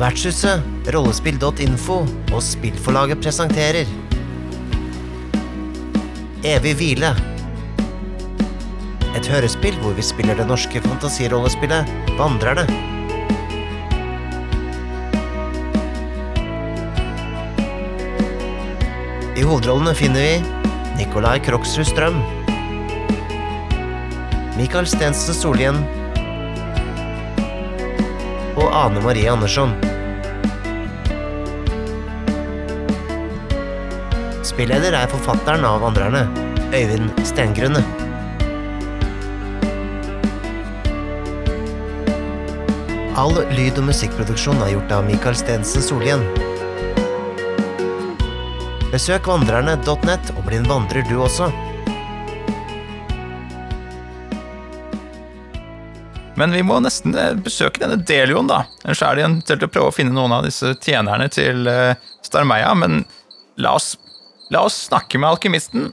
Vertshuset, rollespill.info og spillforlaget presenterer Evig hvile. Et hørespill hvor vi spiller det norske fantasirollespillet Vandrerne. I hovedrollene finner vi Nikolai Kroksrud Strøm. Mikael Stensen Solhjell. Og Ane Marie Andersson. Spilleder er forfatteren av Vandrerne, Øyvind Stengrunne. All lyd- og musikkproduksjon er gjort av Mikael Stensen Solhjell. Besøk vandrerne.net og bli en vandrer du også. Men vi må nesten eh, besøke denne Delion, da. Ellers er det eventuelt å prøve å finne noen av disse tjenerne til eh, Starmeia. Men la oss, la oss snakke med alkymisten,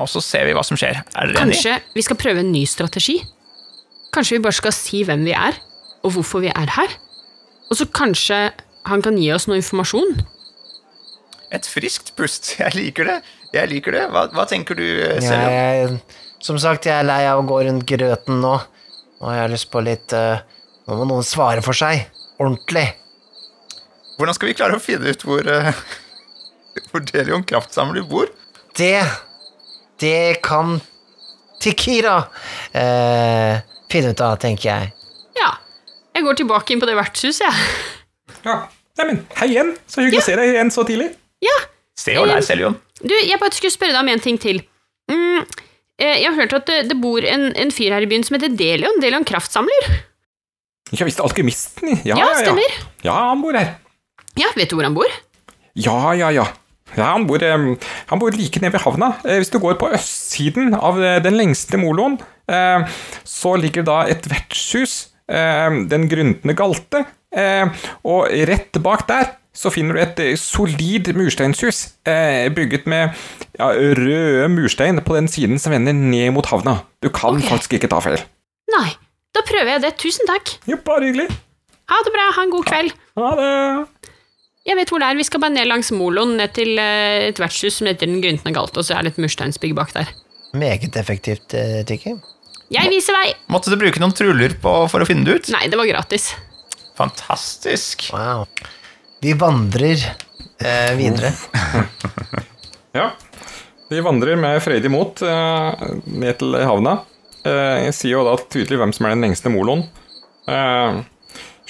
og så ser vi hva som skjer. Er dere enige? Kanskje vi skal prøve en ny strategi? Kanskje vi bare skal si hvem vi er, og hvorfor vi er her? Og så kanskje han kan gi oss noe informasjon? Et friskt pust. Jeg liker det. Jeg liker det. Hva, hva tenker du, Selja? Jeg, som sagt, jeg er lei av å gå rundt grøten nå. Nå har jeg lyst på litt uh, Nå må noen svare for seg. Ordentlig. Hvordan skal vi klare å finne ut hvor, eh, hvor Delion kraftsamler du bor? Det Det kan Tikira eh, finne ut av, tenker jeg. Ja. Jeg går tilbake inn på det vertshuset, jeg. Ja. Neimen, hei igjen. Så hyggelig å se deg igjen så tidlig. Ja. Se og lær, Seljon. Du, jeg bare skulle spørre deg om en ting til. Mm, eh, jeg har hørt at det, det bor en, en fyr her i byen som heter Delion. Delion Kraftsamler. Ja visst, alkymisten. Ja, Ja, ja, ja. stemmer. Ja, han bor her. Ja, vet du hvor han bor? Ja, ja, ja. Ja, han bor, eh, han bor like nede ved havna. Eh, Hvis du går på østsiden av eh, den lengste moloen, eh, så ligger da et vertshus, eh, Den gryntende galte, eh, og rett bak der så finner du et solid mursteinshus, eh, bygget med ja, røde murstein på den siden som vender ned mot havna. Du kan okay. faktisk ikke ta feil. Nei, da prøver jeg det. Tusen takk. Jo, bare hyggelig. Ha det bra. Ha en god kveld. Ha det. Jeg vet hvor det er. Vi skal bare ned langs moloen, ned til eh, et vertshus som heter Den Gryntende galt, og så er det et mursteinsbygg bak der. Meget effektivt, eh, Tikki. Jeg viser vei. Måtte du bruke noen truller på, for å finne det ut? Nei, det var gratis. Fantastisk. Wow. Vi vandrer eh, videre. Ja. Vi vandrer med freidig mot eh, ned til havna. Eh, jeg sier jo da tydelig hvem som er den lengste moloen. Eh,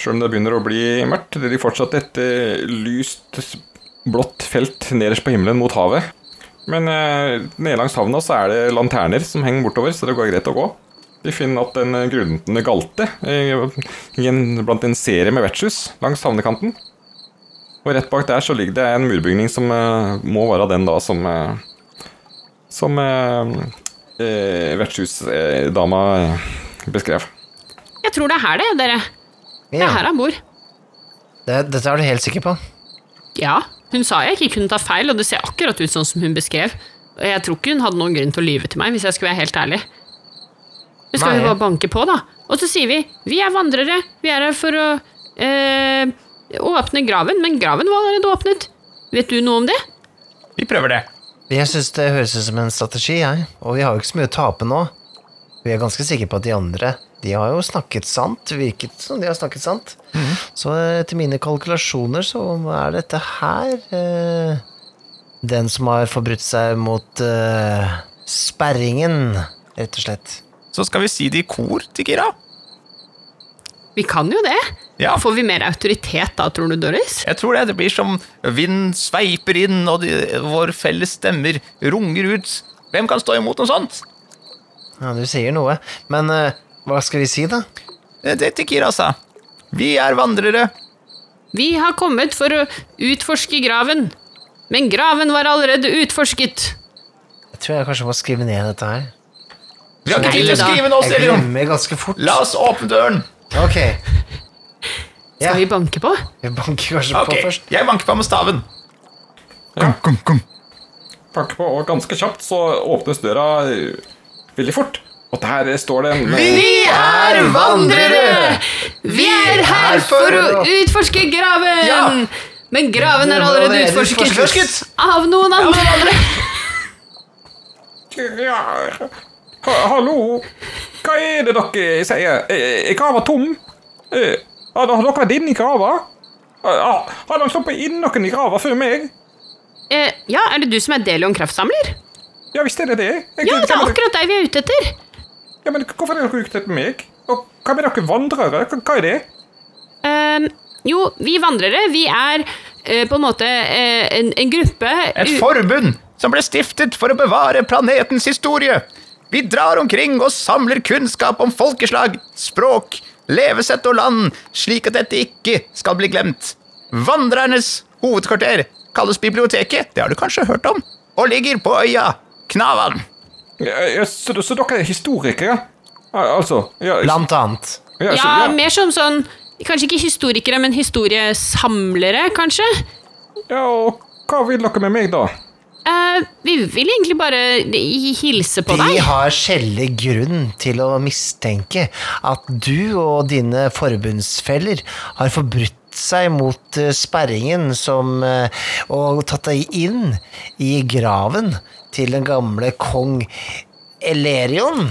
Sjøl om det begynner å bli mørkt, det ligger fortsatt et eh, lyst, blått felt nederst på himmelen mot havet. Men eh, nede langs havna så er det lanterner som henger bortover, så det går greit å gå. De finner at den grunnende galte eh, blant en serie med vertshus langs havnekanten. Og rett bak der så ligger det en murbygning som eh, må være den da som eh, Som vertshusdama beskrev. Jeg tror det er her, det, dere. Det er her han bor. det, dette er du helt sikker på? Ja, hun sa jeg ikke kunne ta feil, og det ser akkurat ut sånn som hun beskrev. Og jeg tror ikke hun hadde noen grunn til å lyve til meg, hvis jeg skulle være helt ærlig. Så skal Nei. vi bare banke på, da. Og så sier vi vi er vandrere, vi er her for å eh, åpne graven, men graven var allerede åpnet. Vet du noe om det? Vi prøver det. Jeg syns det høres ut som en strategi, jeg. Og vi har jo ikke så mye å tape nå. Vi er ganske sikre på at de andre de har jo snakket sant. Virket som de har snakket sant. Så eh, etter mine kalkulasjoner så er dette her eh, den som har forbrutt seg mot eh, sperringen, rett og slett. Så skal vi si det i kor til Kira. Vi kan jo det. Ja. Får vi mer autoritet da, tror du, Doris? Jeg tror det. Det blir som vind sveiper inn, og de, vår felles stemmer runger ut. Hvem kan stå imot noe sånt? Ja, du sier noe. Men eh, hva skal vi si, da? Det det til Kira sa. Vi er vandrere. Vi har kommet for å utforske graven, men graven var allerede utforsket. Jeg tror jeg kanskje må skrive ned dette her. Vi har ikke tid til å skrive nå, Jeg glemmer ganske fort. La oss åpne døren. Ok. Ja, Skal vi banke på? vi banker kanskje Ok, på først. Jeg banker på med staven. Kom, kom, kom. Banker på, og ganske kjapt så åpnes døra eh, veldig fort. Og der står det Vi er vandrere! Vi er her for å utforske graven! Ja. Men graven er allerede utforsket utforsket. av noen andre. Ja, ha, hallo? Hva er det dere sier? Er grava tom? Eh, Har har dere vært inne i grava? Har har dere sluppet inn noen i grava før meg? Eh, ja, er det du som er Delion kraftsamler? Ja visst er det det. Jeg, Ja, det er akkurat deg vi er ute etter. Ja, men hvorfor er dere ute etter meg? Og hva med dere vandrere? Hva, hva er det? Um, jo, vi vandrere, vi er uh, på en måte uh, en, en gruppe Et forbund som ble stiftet for å bevare planetens historie. Vi drar omkring og samler kunnskap om folkeslag, språk, levesett og land, slik at dette ikke skal bli glemt. Vandrernes hovedkvarter kalles biblioteket, det har du kanskje hørt om, og ligger på øya Knavan. Ja, ja, så, så dere er historikere? Altså ja, Blant annet. ja, så- Ja, ja, mer som sånn Kanskje ikke historikere, men historiesamlere, kanskje? ja, og hva vil dere med meg, da? Uh, vi vil egentlig bare hilse på De deg. har skjellig grunn til å mistenke at du og dine forbundsfeller har forbrutt seg mot eh, sperringen som eh, og tatt deg inn i graven til den gamle kong Elerion.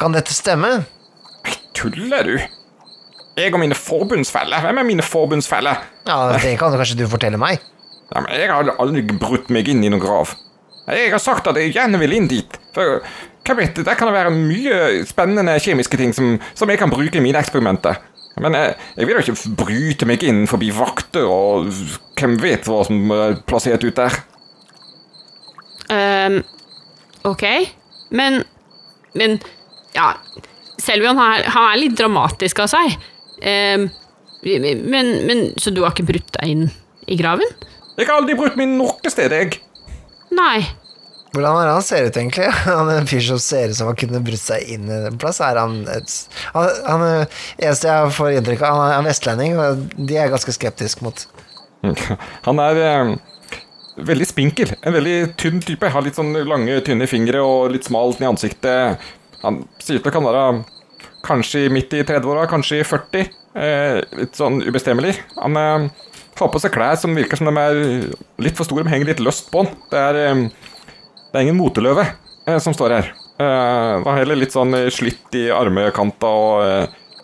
Kan dette stemme? Tuller du? Jeg og mine forbundsfeller? Hvem er mine forbundsfeller? Ja, Det kan du kanskje du fortelle meg. Ja, men jeg har aldri brutt meg inn i noen grav. Jeg har sagt at jeg gjerne vil inn dit. For hva vet du, Der kan det være mye spennende kjemiske ting som, som jeg kan bruke i mine eksperimenter. Men jeg, jeg vil jo ikke bryte meg inn forbi vakter og hvem vet hva som er plassert ut der. Ehm, ok, men Men ja Selvion han er, han er litt dramatisk av seg. Um, men, men Så du har ikke brutt deg inn i graven? Jeg har aldri brutt meg inn noe sted, jeg. Nei. Hvordan er det han ser ut, egentlig? Han er en fyr som ser ut som han kunne brutt seg inn i en plass. Er han et han, han er- Eneste jeg får inntrykk av, han er vestlending, og de er ganske skeptisk mot. Han er eh, veldig spinkel. En veldig tynn type. Har litt sånn lange, tynne fingre og litt smalt i ansiktet. Han sier til kan være kanskje midt i 30-åra, kanskje i 40. Eh, litt sånn ubestemmelig. Han eh, har på seg klær som virker som de er litt for store, men henger litt løst på han. Det er, eh, det er ingen moteløve eh, som står her. Eh, det er heller litt sånn eh, slitt i armekanta og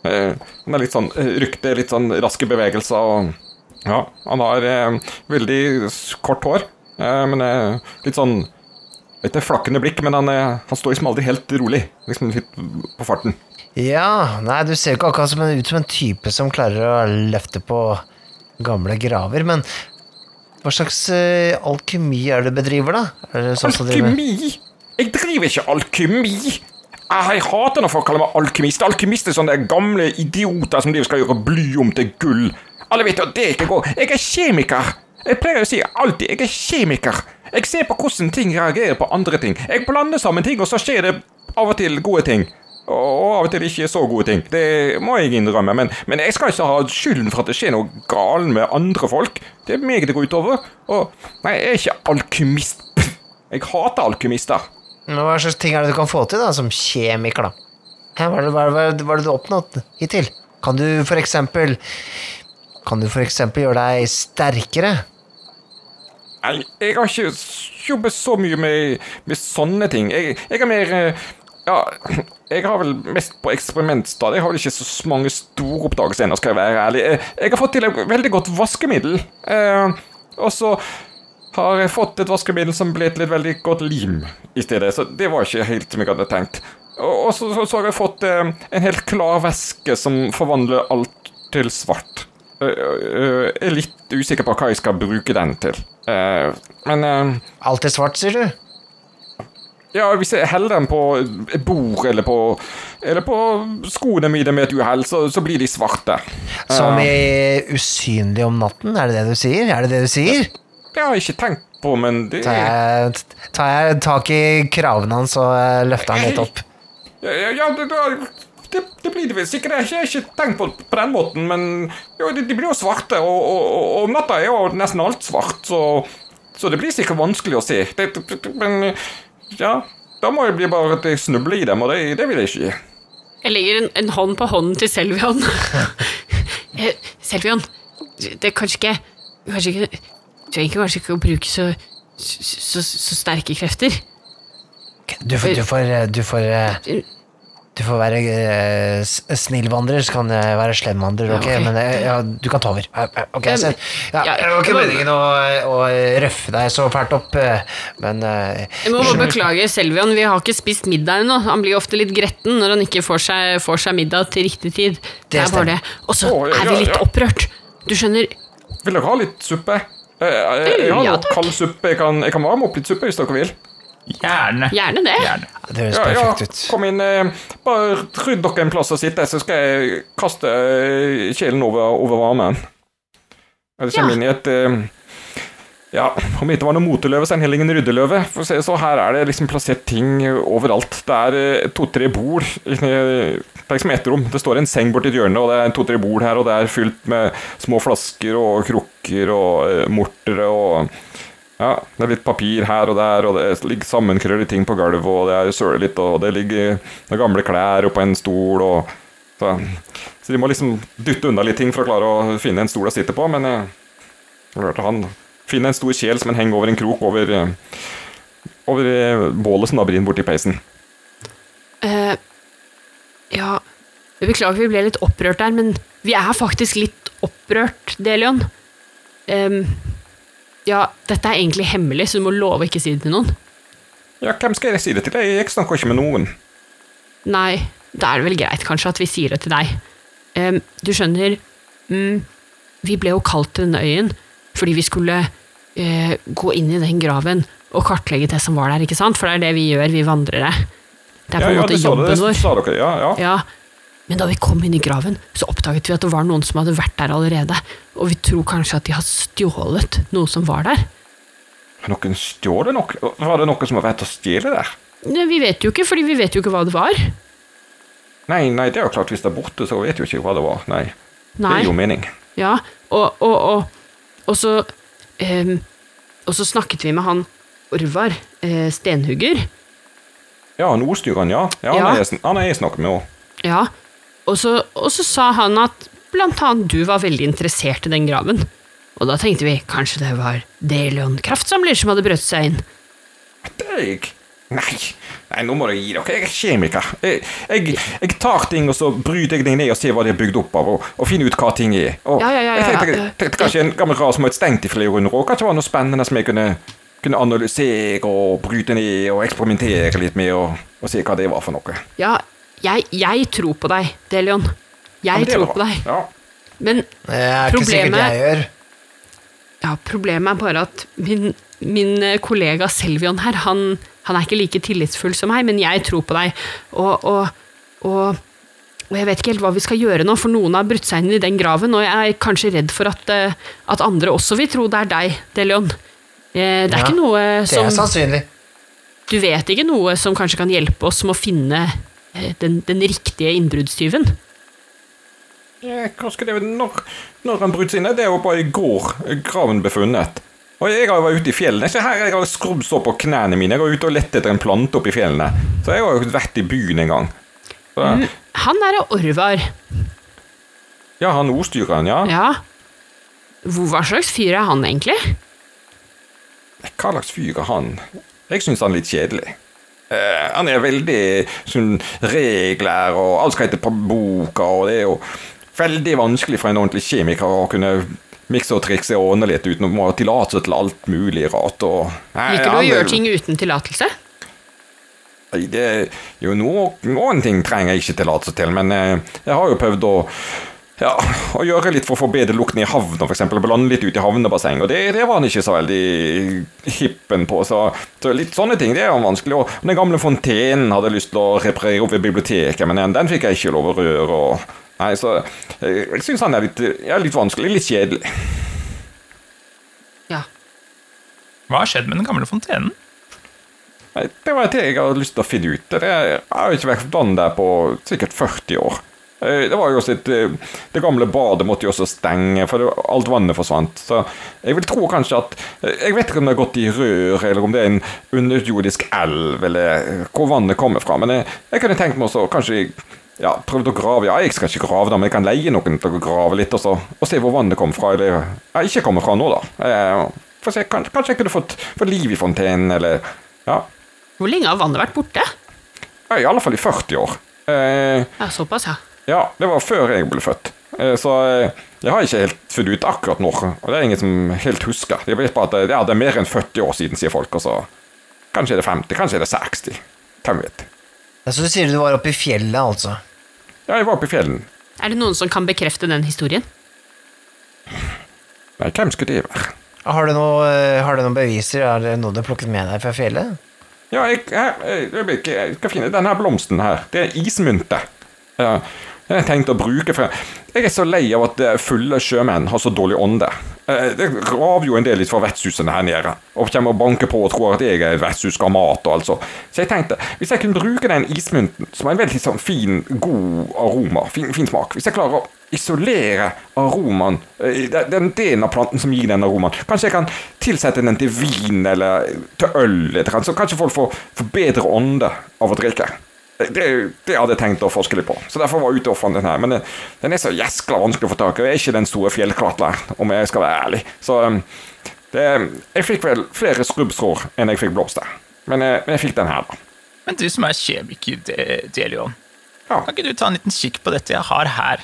eh, Han er litt sånn rykte, litt sånn raske bevegelser og ja, han har eh, veldig kort hår, eh, men eh, litt sånn Ikke flakkende blikk, men han, eh, han står liksom aldri helt rolig. Liksom litt på farten. Ja, nei, du ser jo ikke akkurat som en, ut som en type som klarer å løfte på gamle graver, men hva slags eh, alkymi er det du bedriver, da? Det sånn Alkymi? Jeg driver ikke alkymi! Jeg hater når folk kaller meg alkymist. Alkymister er sånne gamle idioter som de skal gjøre bly om til gull. Alle vet jo at det ikke går. Jeg er kjemiker. Jeg pleier å si alltid jeg er kjemiker. Jeg ser på hvordan ting reagerer på andre ting. Jeg blander sammen ting, og så skjer det av og til gode ting. Og av og til ikke så gode ting. Det må jeg innrømme. Men, men jeg skal ikke ha skylden for at det skjer noe galt med andre folk. Det er meg det går utover. Og nei, jeg er ikke alkymist. Jeg hater alkymister. Men Hva slags ting er det du kan få til, da, som kjemiker, da? Hva, er det, hva, er det, hva er det- du har oppnådd hittil? Kan du for eksempel Kan du eksempel gjøre deg sterkere? Nei, jeg har ikke jobbet så mye med, med sånne ting. Jeg, jeg er mer eh, Ja, jeg har vel mest på eksperimentstadiet. Jeg har vel ikke så mange store oppdagelser ennå, skal jeg være ærlig. Jeg, jeg har fått til et veldig godt vaskemiddel. Eh, og så har jeg fått et vaskemiddel som ble til et veldig godt lim i stedet. Så det var ikke helt som jeg hadde tenkt. Og så, så, så har jeg fått eh, en helt klar væske som forvandler alt til svart. Eh, eh, Jeg er litt usikker på hva jeg skal bruke den til. Eh, Men eh, Alt er svart, sier du? ja, hvis jeg heller den på et bord eller på, eller på skoene mine med et uhell, så, så blir de svarte. Som i usynlig om natten? Er det det du sier? Er det det du sier? Det har jeg ikke tenkt på, men det Tar jeg, tar jeg tak i kravene hans og eh, løfter han litt opp? Ja, ja, ja det, det, det blir det visst sikkert. Jeg har ikke, ikke tenkt på på den måten, men jo, de, de blir jo svarte, og, og, om natta er jo nesten alt svart, så, så det blir sikkert vanskelig å se. Det, det, det, men ja, da må det bli bare at jeg snubler i dem, og det, det vil jeg ikke. gi. Jeg legger en, en hånd på hånden til Selvion. Eh, Selvion, det er kanskje ikke Kanskje ikke Du trenger kanskje ikke å bruke så, så, så sterke krefter. Du får, du får, du får, eh, du får være eh, snill vandrer, så kan jeg være slem vandrer, ok? Ja, ok. Men eh, ja, du kan ta over. Ja, Ok, så, ja, ja, det var ikke meningen å, å røffe deg så fælt opp, eh, men eh, Jeg må bare beklage, Selvion, vi har ikke spist middag ennå. Han blir ofte litt gretten når han ikke får seg, får seg middag til riktig tid. Det, er bare det. Og så Å, ja, er vi litt ja. opprørt. Du skjønner, Vil dere ha litt suppe? Jeg, jeg, Jeg har Ja, noe takk. kald suppe. Jeg kan, jeg kan varme opp litt suppe hvis dere vil. Gjerne. gjerne det. Gjerne. det høres Ja, ja, perfekt ut. kom inn. eh, Bare rydd dere en plass å sitte, så skal jeg kaste eh, kjelen over, over varmen. Jeg kommer Ja. inn i et eh, Ja, om det ikke var noe moteløve, så er det heller ingen ryddeløve. Så her er det liksom plassert ting overalt. Det er to-tre bord. Det er liksom ett rom. Det står en seng borti et hjørne, og det er to-tre bord her, og det er fylt med små flasker og krukker og mortere og ja, det er litt papir her og der, og det ligger sammenkrøllede ting på gulvet, og det er søle litt, og det ligger noen gamle klær oppå en stol, og så, så de må liksom dytte unna litt ting for å klare å finne en stol å sitte på, men eh, jeg hørte han finne en stor kjel som en henger over en krok over, eh, over eh, bålet som da brenner borti peisen. Uh, ja, beklager vi ble litt opprørt der, men vi er faktisk litt opprørt, Delion. Em, ja, dette er egentlig hemmelig, så du må love å ikke si det til noen. Ja, hvem skal jeg si det til? Jeg, snakker ikke med noen. Nei, da er det vel greit kanskje at vi sier det til deg. Um, du skjønner, mm, vi ble jo kalt til denne øyen fordi vi skulle uh, gå inn i den graven og kartlegge det som var der, ikke sant? For det er det vi gjør, vi vandrere. Det er på Ja, en ja, måte det sa, jobben det, vår. sa dere, ja, ja. Ja, men da vi kom inn i graven, så oppdaget vi at det var noen som hadde vært der allerede, og vi tror kanskje at de har stjålet noe som var der. Har noen stjålet noe? Var det noen som har vært å stjele der? Ne, Vi vet jo ikke, fordi vi vet jo ikke hva det var. Nei, nei, det er jo klart, hvis det er borte, så vet jo ikke hva det var. Nei, det gir jo mening. Ja, og, og, og, og så eh, Og så snakket vi med han Orvar, eh, stenhugger. Ja, Nordstyreren, ja. ja, Ja. Han, er, han er jeg snakket med òg. Ja, og så, og så sa han at blant annet du var veldig interessert i den graven. Og da tenkte vi kanskje det var Delion kraftsamler som hadde brøt seg inn. Deg? Nei. Nei, nå må dere gi dere. Jeg er kjemiker. Jeg, jeg, jeg tar ting, og så bryter jeg dem ned og ser hva det er bygd opp av, og, og finner ut hva ting er. Og Ja, ja, ja, ja, jeg tenkte, tenkte kanskje en gammel ras som har vært stengt i flere runder, og kanskje var noe spennende som jeg kunne, kunne analysere og bryte ned og eksperimentere litt med, og, og se hva det var for noe. Ja, jeg, jeg tror på deg, Delion. Jeg tror på deg. Ja. Men Det er ikke sikkert Problemet- jeg gjør. ja, problemet er bare at min, min eh, kollega Selvion her, han, han er ikke like tillitsfull som meg, men jeg tror på deg. Og, og, og, og jeg vet ikke helt hva vi skal gjøre nå, for noen har brutt seg inn i den graven, og jeg er kanskje redd for at, eh, at andre også vil tro det er deg, Delion. Eh, Det er Ja, ikke noe som Det er sannsynlig. Du vet ikke noe som kanskje kan hjelpe oss med å finne den, den riktige innbruddstyven? Ja, hva skal det Når, når han brøt seg inn? Det er jo bare i går graven ble funnet. Og jeg har jo vært ute i fjellene. Se her, jeg har skrubb så på knærne mine. Jeg var ute og lett etter en plante oppi fjellene. Så jeg har jo vært i byen en gang. Så, Han er Orvar. Ja, han ordstyreren, ja. Ja. Hva slags fyr er han egentlig? Hva slags fyr er han? Jeg syns han er litt kjedelig. Eh, han er veldig sånn regler, og alt skal hete på boka, og det jo veldig vanskelig for en ordentlig kjemiker å kunne mikse og trikse og ordne litt uten å ha tillatelse til alt mulig rart. Og, Nei, Liker du å gjøre ting uten tillatelse? Det, jo, noen, noen ting trenger jeg ikke tillatelse til, men eh, jeg har jo prøvd å ja, å gjøre litt for å forbedre lukten i havna, f.eks. Blande litt ut i havnebasseng. Og det, det var han ikke så veldig hippen på. Så, så litt sånne ting det er vanskelig. Og den gamle fontenen hadde jeg lyst til å reparere opp ved biblioteket, men den, den fikk jeg ikke lov å røre. Og, nei, så jeg, jeg syns han er litt, ja, litt vanskelig. Litt kjedelig. Ja. Hva har skjedd med den gamle fontenen? Nei, Det var det jeg hadde lyst til å finne ut. Det, har ikke vært vann der på sikkert 40 år. Eh, Det var jo også et, eh, Det gamle badet måtte jo også stenge, for det, alt vannet forsvant. Så jeg vil tro kanskje at eh, Jeg vet ikke om det har gått i rør, eller om det er en underjordisk elv, eller hvor vannet kommer fra. Men jeg, jeg kunne tenkt meg også kanskje ja, prøvd å grave Ja, jeg skal ikke grave, da, men jeg kan leie noen til å grave litt, og, så, og se hvor vannet kommer fra. Eller ja, ikke kommer fra nå, da. Eh, for se, kanskje, kanskje jeg kunne fått, fått liv i fontenen, eller Ja. Hvor lenge har vannet vært borte? ja I alle fall i 40 år. Eh, Ja, såpass, ja. ja, det var før jeg ble født. Eh, så eh, jeg har ikke helt funnet ut akkurat når, og det er ingen som helt husker. Jeg vet bare at det, ja, det er mer enn 40 år siden, sier folk, og så Kanskje er det 50, kanskje er det 60. Hvem vet. Ja, så du sier du var oppe i fjellet, altså? Ja, jeg var oppe i fjellen. Er det noen som kan bekrefte den historien? Nei, hvem skulle det være? Har du, noe, eh, har du noen beviser? Er det noe du har plukket med deg fra fjellet? Ja, jeg, jeg, jeg, jeg, jeg skal finne denne blomsten her. Det er ismynte. Ja, jeg har tenkt å bruke for Jeg er så lei av at eh, fulle sjømenn har så dårlig ånde. Eh, Det raver jo en del litt fra vertshusene her nede, og kommer og banker på og tror at jeg er vertshus skal ha mat og altså. Så jeg tenkte, hvis jeg kunne bruke den ismynten, som har en veldig sånn fin, god aroma, fin, fin smak Hvis jeg klarer å isolere aromaen, eh, den delen av planten som gir den aromaen Kanskje jeg kan tilsette den til vin eller til øl, så kanskje folk får, får bedre ånde av å drikke. Det, det hadde jeg tenkt å forske litt på, så derfor var jeg ute og fant den her. Men den, den er så jæskla vanskelig å få tak i. Jeg er ikke den store fjellklatreren, om jeg skal være ærlig. Så um, det, jeg fikk vel flere skrubbsår enn jeg fikk blomster. Men, eh, men jeg fikk den her, da. Men du som er kjemiker, De- Delion, Ja. kan ikke du ta en liten kikk på dette jeg har her?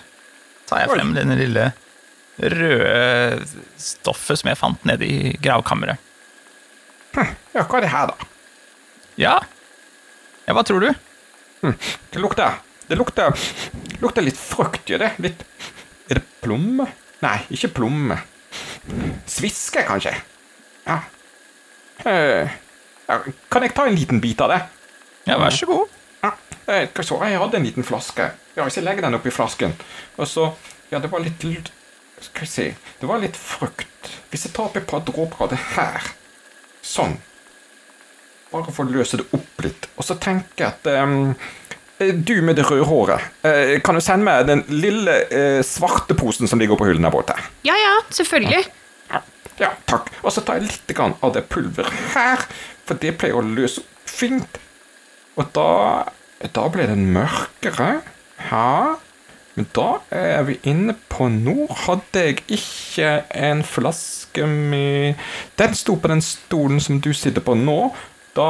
Tar jeg frem denne lille røde stoffet som jeg fant nede i gravkammeret. ja, hva er det her, da? Ja. ja, hva tror du? Det lukter Det lukter, lukter litt frukt, gjør det? Litt Er det plomme? Nei, ikke plomme. Sviske, kanskje? Ja. Eh. Kan jeg ta en liten bit av det? Ja, vær så god. Ja, eh, så, jeg hadde en liten flaske. Ja, Hvis jeg legger den oppi flasken Og så Ja, det var litt Skal vi se Det var litt frukt. Hvis jeg tar opp et par dråper av det her Sånn. Bare for å løse det opp litt. Og så tenker jeg at eh, Du med det røde håret, uh, kan du sende meg den lille uh, svarte posen som ligger på hyllen der borte? Ja ja, selvfølgelig. Ja, ja, takk. Og så tar jeg litt av det pulveret her, for det pleier å løse opp fint. Og da Da ble den mørkere. Ja. Men da er vi inne på Nå hadde jeg ikke en flaske med Den sto på den stolen som du sitter på nå. Da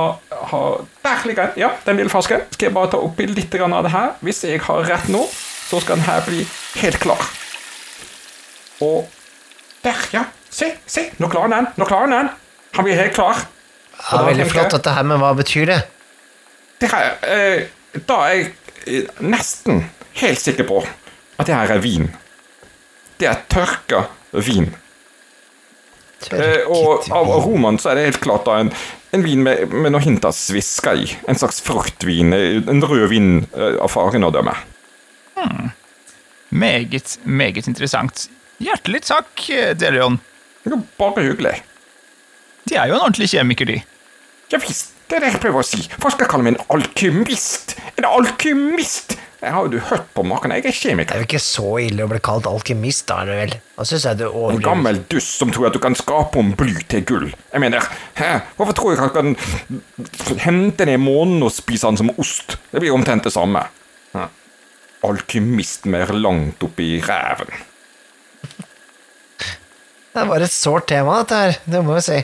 har Der ligger den. Ja, den lille flasken. Skal jeg bare ta oppi litt av det her? Hvis jeg har rett nå, så skal den her bli helt klar. Og der, ja. Se, se. Nå klarer den. Nå klarer den. Han blir helt klar. Ja, veldig flott dette her, men hva betyr det? Det her, eh, da er jeg eh, nesten helt sikker på at det her er vin. Det er tørka vin. Eh, og av aromaen så er det helt klart da en, en vin med, med noe hint av sviska i. En slags fruktvin. eh, En rødvin eh, av faren å dømme. Hmm. Meget, meget interessant. Hjertelig takk, Delion. Det er bare hyggelig. De er jo en ordentlig kjemiker, de. Ja visst, det er det jeg prøver å si. Forskerkallen en alkymist. En alkymist! Jeg har jo du hørt på maken. Jeg er kjemiker. Det er jo ikke så ille å bli kalt alkymist, da, er det vel? Da synes jeg du En gammel duss som tror at du kan skape om bly til gull. Jeg mener, hæ? Hvorfor tror jeg han kan hente ned månen og spise han som ost? Det blir omtrent det samme. Hæ. Alkymist mer langt oppi ræven. Det var et sårt tema, dette her. Det må jeg si.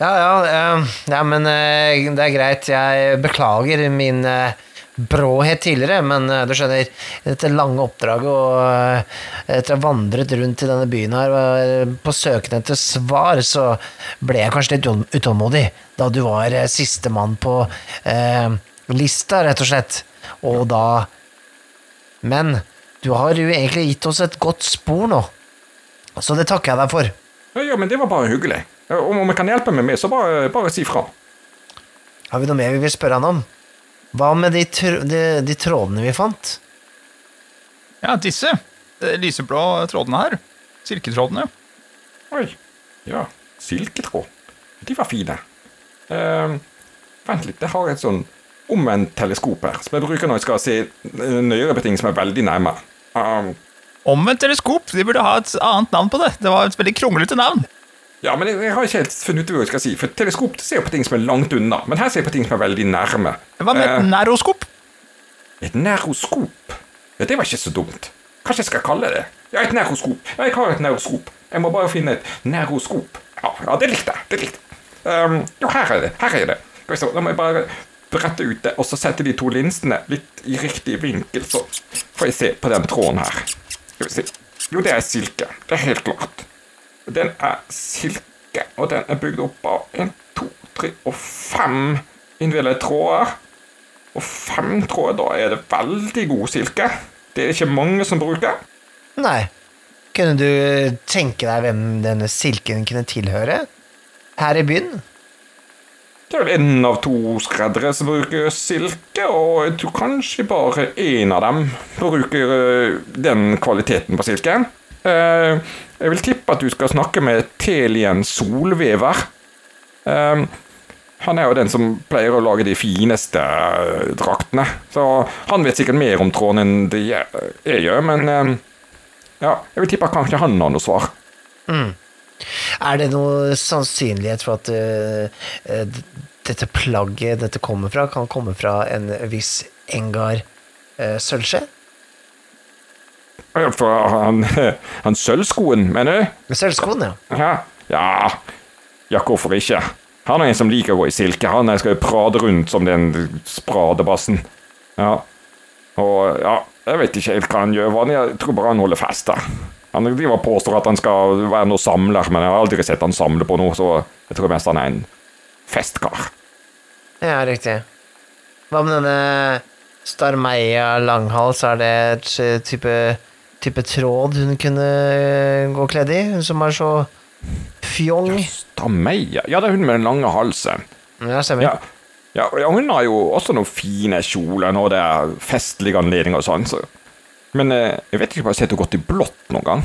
Ja, ja, eh, ja men eh, det er greit. Jeg beklager min eh, bråhet tidligere, men eh, du skjønner, dette lange oppdraget og eh, etter å ha vandret rundt i denne byen her eh, på søken etter svar, så ble jeg kanskje litt utålmodig da du var sistemann på eh, lista, rett og slett. Og da Men du har jo egentlig gitt oss et godt spor nå. Så det takker jeg deg for. Ja, ja, men det var bare hyggelig. Om vi kan hjelpe med, så bare, bare si fra. Har vi noe mer vi vil spørre han om? Hva med de, tr de, de trådene vi fant? Ja, disse. De lyseblå trådene her. Silketrådene. Oi. Ja, silketråd. De var fine. Uh, vent litt, jeg har et sånn omvendt teleskop her, som jeg bruker når jeg skal se nøyere på ting som er veldig nærme. Um, Omvendt teleskop. De burde ha et annet navn på det. Det var et veldig kronglete navn. Ja, men jeg, jeg har ikke helt funnet ut hva jeg skal si, for teleskop ser jo på ting som er langt unna, men her ser jeg på ting som er veldig nærme. Hva med Eh, et næroskop? Et neroskop. Ja, det var ikke så dumt. Kanskje jeg skal kalle det Ja, et neroskop. Ja, jeg har et neroskop. Jeg må bare finne et neroskop. Ja, ja det likte jeg. Det likte jeg. Um, jo, her er det. Her er det. Da må jeg bare brette ut det, og så sette de to linsene litt i riktig vinkel, så får jeg se på den tråden her. Skal vi se. Jo, det er silke. Det er helt klart. Den er silke, og den er bygd opp av en, to, tre og fem innvillede tråder. Og fem tråder, da er det veldig god silke. Det er ikke mange som bruker. Nei. Kunne du tenke deg hvem denne silken kunne tilhøre? Her i byen? Det er vel en av to skreddere som bruker silke, og jeg tror kanskje bare én av dem bruker øh, den kvaliteten på silken. Eh, jeg vil tippe at du skal snakke med Telien Solvever. Eh, han er jo den som pleier å lage de fineste øh, draktene, så han vet sikkert mer om tråden enn det jeg, gjør, men eh, ja, jeg vil tippe at kanskje han har noe svar. Er det noe sannsynlighet for at eh, eh, dette plagget dette kommer fra, kan komme fra en viss Engar uh, sølvskje? For han, han sølvskoen, mener du? Sølvskoen, ja. Ja, ja, hvorfor ikke? Han er en som liker å gå i silke. Han skal jo prade rundt som den spradebassen. Ja. Og ja, jeg vet ikke helt hva han gjør. Jeg tror bare han holder fester. Han driver og påstår at han skal være noe samler, men jeg har aldri sett han samle på noe, så jeg tror mest han er en festkar. Ja, riktig. Hva med denne Starmeia langhals? Er det et eh, type, type tråd hun kunne eh, gå kledd i? Hun som er så fjong? Stameia? Ja, det er hun med den lange halsen. Ja, stemmer. Ja, ja, ja hun har jo også noen fine kjoler når det er festlige anledninger og sånn, så Men eh, jeg vet ikke om jeg har sett henne gått i blått noen gang.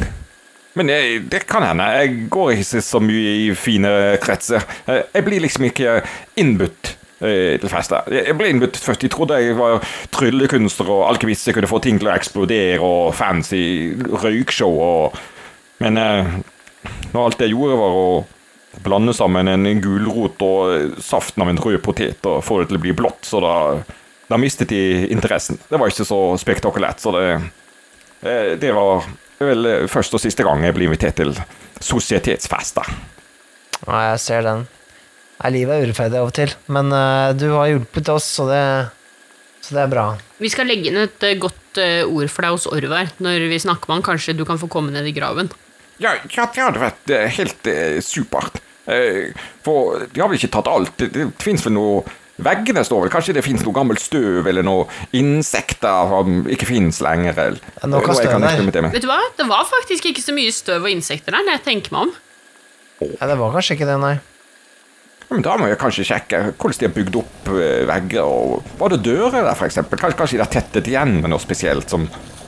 Men jeg, det kan hende. Jeg går ikke så mye i fine kretser. Jeg blir liksom ikke innbudt til fester. Jeg jeg ble innbudt først. De trodde jeg var tryllekunstner og alkymist. Jeg kunne få ting til å eksplodere og fancy røykshow og Men eh, når alt jeg gjorde, var å blande sammen en gulrot og saften av en rød potet og få det til å bli blått, så da, da mistet de interessen. Det var ikke så spektakulært, så det, eh, det var vel første og siste gang jeg ble invitert til sosietetsfester. Ja, jeg ser den. Nei, livet er urettferdig av og til, men uh, du har hjulpet oss, så det, så det er bra. Vi skal legge inn et uh, godt uh, ord for deg hos Orvar når vi snakker med han. Kanskje du kan få komme ned i graven. Ja, ja det hadde vært helt supert. Eh, for de har vel ikke tatt alt. Det, det fins vel noe Veggene står vel, kanskje det fins noe gammelt støv eller noe insekter som ikke fins lenger. Eller, Ja, noe støv der. Vet du hva? Det var faktisk ikke så mye støv og insekter der, når jeg tenker meg om. Nei, det var kanskje ikke det, nei. Men da må jeg kanskje sjekke hvordan de har bygd opp eh, vegger. og Var det dører der, eksempel? Kanskje, kanskje de har tettet igjen med noe spesielt som,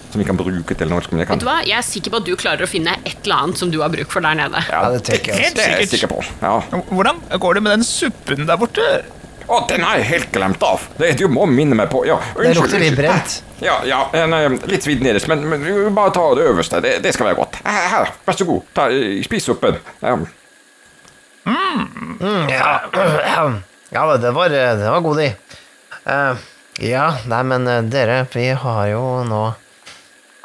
som vi kan bruke til noe? Som jeg kan... Vet du hva? Jeg er sikker på at du klarer å finne et eller annet som du har bruk for der nede. Ja, det tenker jeg Det er jeg sikker på. Ja. Hvordan går det med den suppen der borte? Å, den har jeg helt glemt av! Det, du må minne meg på. Ja, Det unnskyld, lukter litt brent. Ja, ja, en, eh, litt svidd nederst, men, men bare ta det øverste. Det, det skal være godt. Her, her, vær så god. Ta, eh, spis suppen. Ja. Ja, ja det var, det var god, de. Uh, ja, nei, men eh, dere, vi har jo nå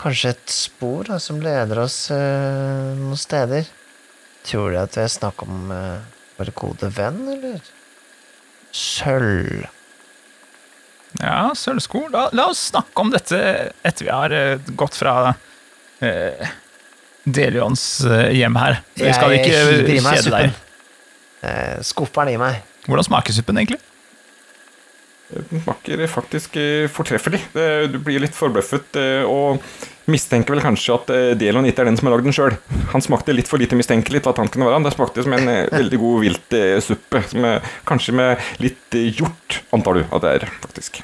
kanskje et spor da, som leder oss uh, noen steder. Tror du at det er snakk om uh, vår gode venn, eller? Sølv. Ja, sølvsko. La, la oss snakke om dette etter vi har uh, gått fra uh, Delions hjem her. Vi skal ikke kjede deg. Eh, skopper den i meg. Hvordan smaker suppen, egentlig? Den smaker faktisk eh, fortreffelig. Du blir litt forbløffet eh, og mistenker vel kanskje at eh, Delon ikke er den som har lagd den sjøl. Han smakte litt for lite mistenkelig til at han kunne være han. Det smakte som en veldig god viltsuppe. Som er, kanskje med litt hjort, antar du at det er, faktisk.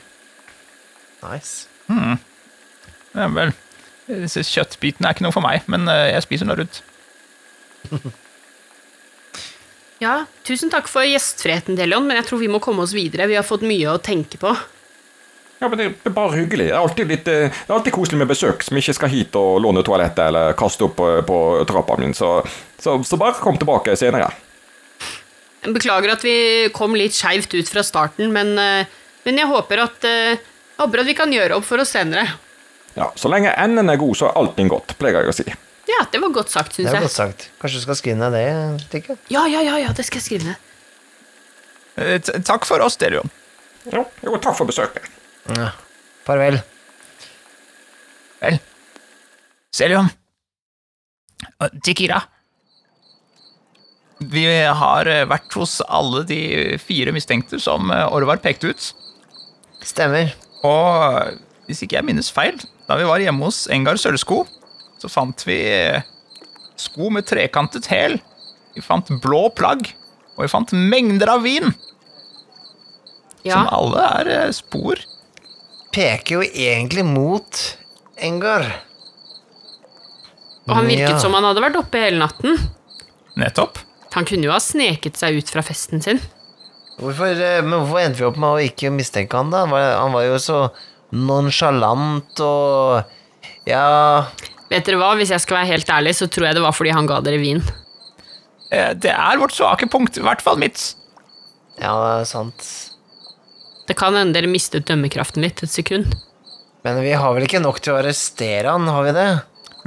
Nice. Ja, vel. Disse kjøttbitene er ikke noe for meg, men jeg spiser noe rundt. Ja, tusen takk for gjestfriheten, Delion, men jeg tror vi må komme oss videre. Vi har fått mye å tenke på. Ja, men Det er bare hyggelig. Det er alltid, litt, eh, det er alltid koselig med besøk som ikke skal hit og låne toalettet eller kaste opp på, på trappa min. Så, så, så bare kom tilbake senere. Beklager at vi kom litt skeivt ut fra starten, men, eh, men jeg håper at, eh, Håper at vi kan gjøre opp for oss senere. Ja, Så lenge enden er god, så er allting godt, pleier jeg å si. Ja, det var godt sagt, syns jeg. Det var godt sagt. Kanskje du skal skrive ned det, Tikke? Ja, ja, ja, ja, det skal jeg skrive ned. Eh, Takk for oss, Delion. Jo, jo takk for besøket. Ja. Farvel. Vel, Selion. Tikira. Vi har eh, vært hos alle de fire mistenkte som eh, Orvar pekte ut. Stemmer. Og eh, hvis ikke jeg minnes feil, da vi var hjemme hos Engar Sølvsko, så fant vi eh, sko med trekantet hæl. Vi fant blå plagg, og vi fant mengder av vin, Ja, som alle er eh, spor. Peker jo egentlig mot Engar. Og han virket Ja. som han hadde vært oppe hele natten. Nettopp. Han kunne jo ha sneket seg ut fra festen sin. Hvorfor, eh, men hvorfor endte vi opp med å ikke mistenke han, da? Han var, han var jo så nonsjalant og Ja Vet dere hva, Hvis jeg skal være helt ærlig, så tror jeg det var fordi han ga dere vin. Eh, Det er vårt svake punkt, i hvert fall mitt. Ja, det er sant. Det kan hende dere mistet dømmekraften litt et sekund. Men vi har vel ikke nok til å arrestere han, har vi det?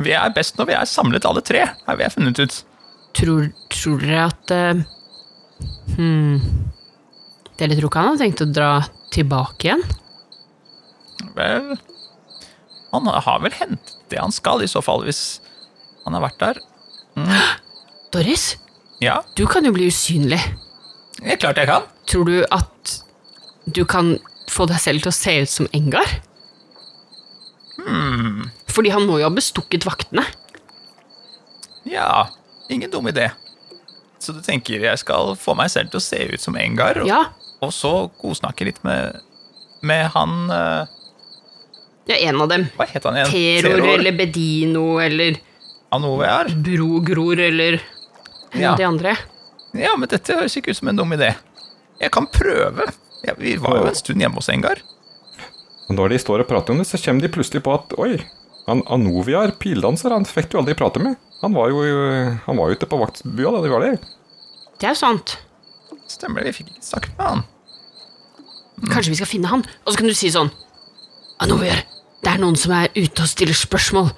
Vi er best når vi er samlet alle tre, har vi funnet ut. Tror, tror dere at uh, Hm Dere tror ikke han har tenkt å dra tilbake igjen? Vel Han har vel hentet det han skal, i så fall, hvis han har vært der. Doris, Ja, du kan jo bli usynlig. det er klart jeg kan. Tror du at du kan få deg selv til å se ut som Engar? Fordi han må jo ha bestukket vaktene. Ja, ingen dum idé. Så du tenker jeg skal få meg selv til å se ut som Engar, og, Ja, og så godsnakke litt med, med han eh, ja en av dem. Hva het han igjen? Terror eller Bedino eller Anovear? Brogror eller en Ja. av de andre. Ja, men dette høres ikke ut som en dum idé. Jeg kan prøve. Ja, vi var jo en stund hjemme hos Engar. Og når de står og prater om det, så kommer de plutselig på at oi, han Anoviar, pildanser, han fikk du aldri prate med. Han var jo han var jo ute på vaktbua da de var der. Det er sant. Stemmer det, vi fikk ikke snakket med han. Kanskje vi skal finne han, og så kan du si sånn Anover, det er noen som er ute og stiller spørsmål.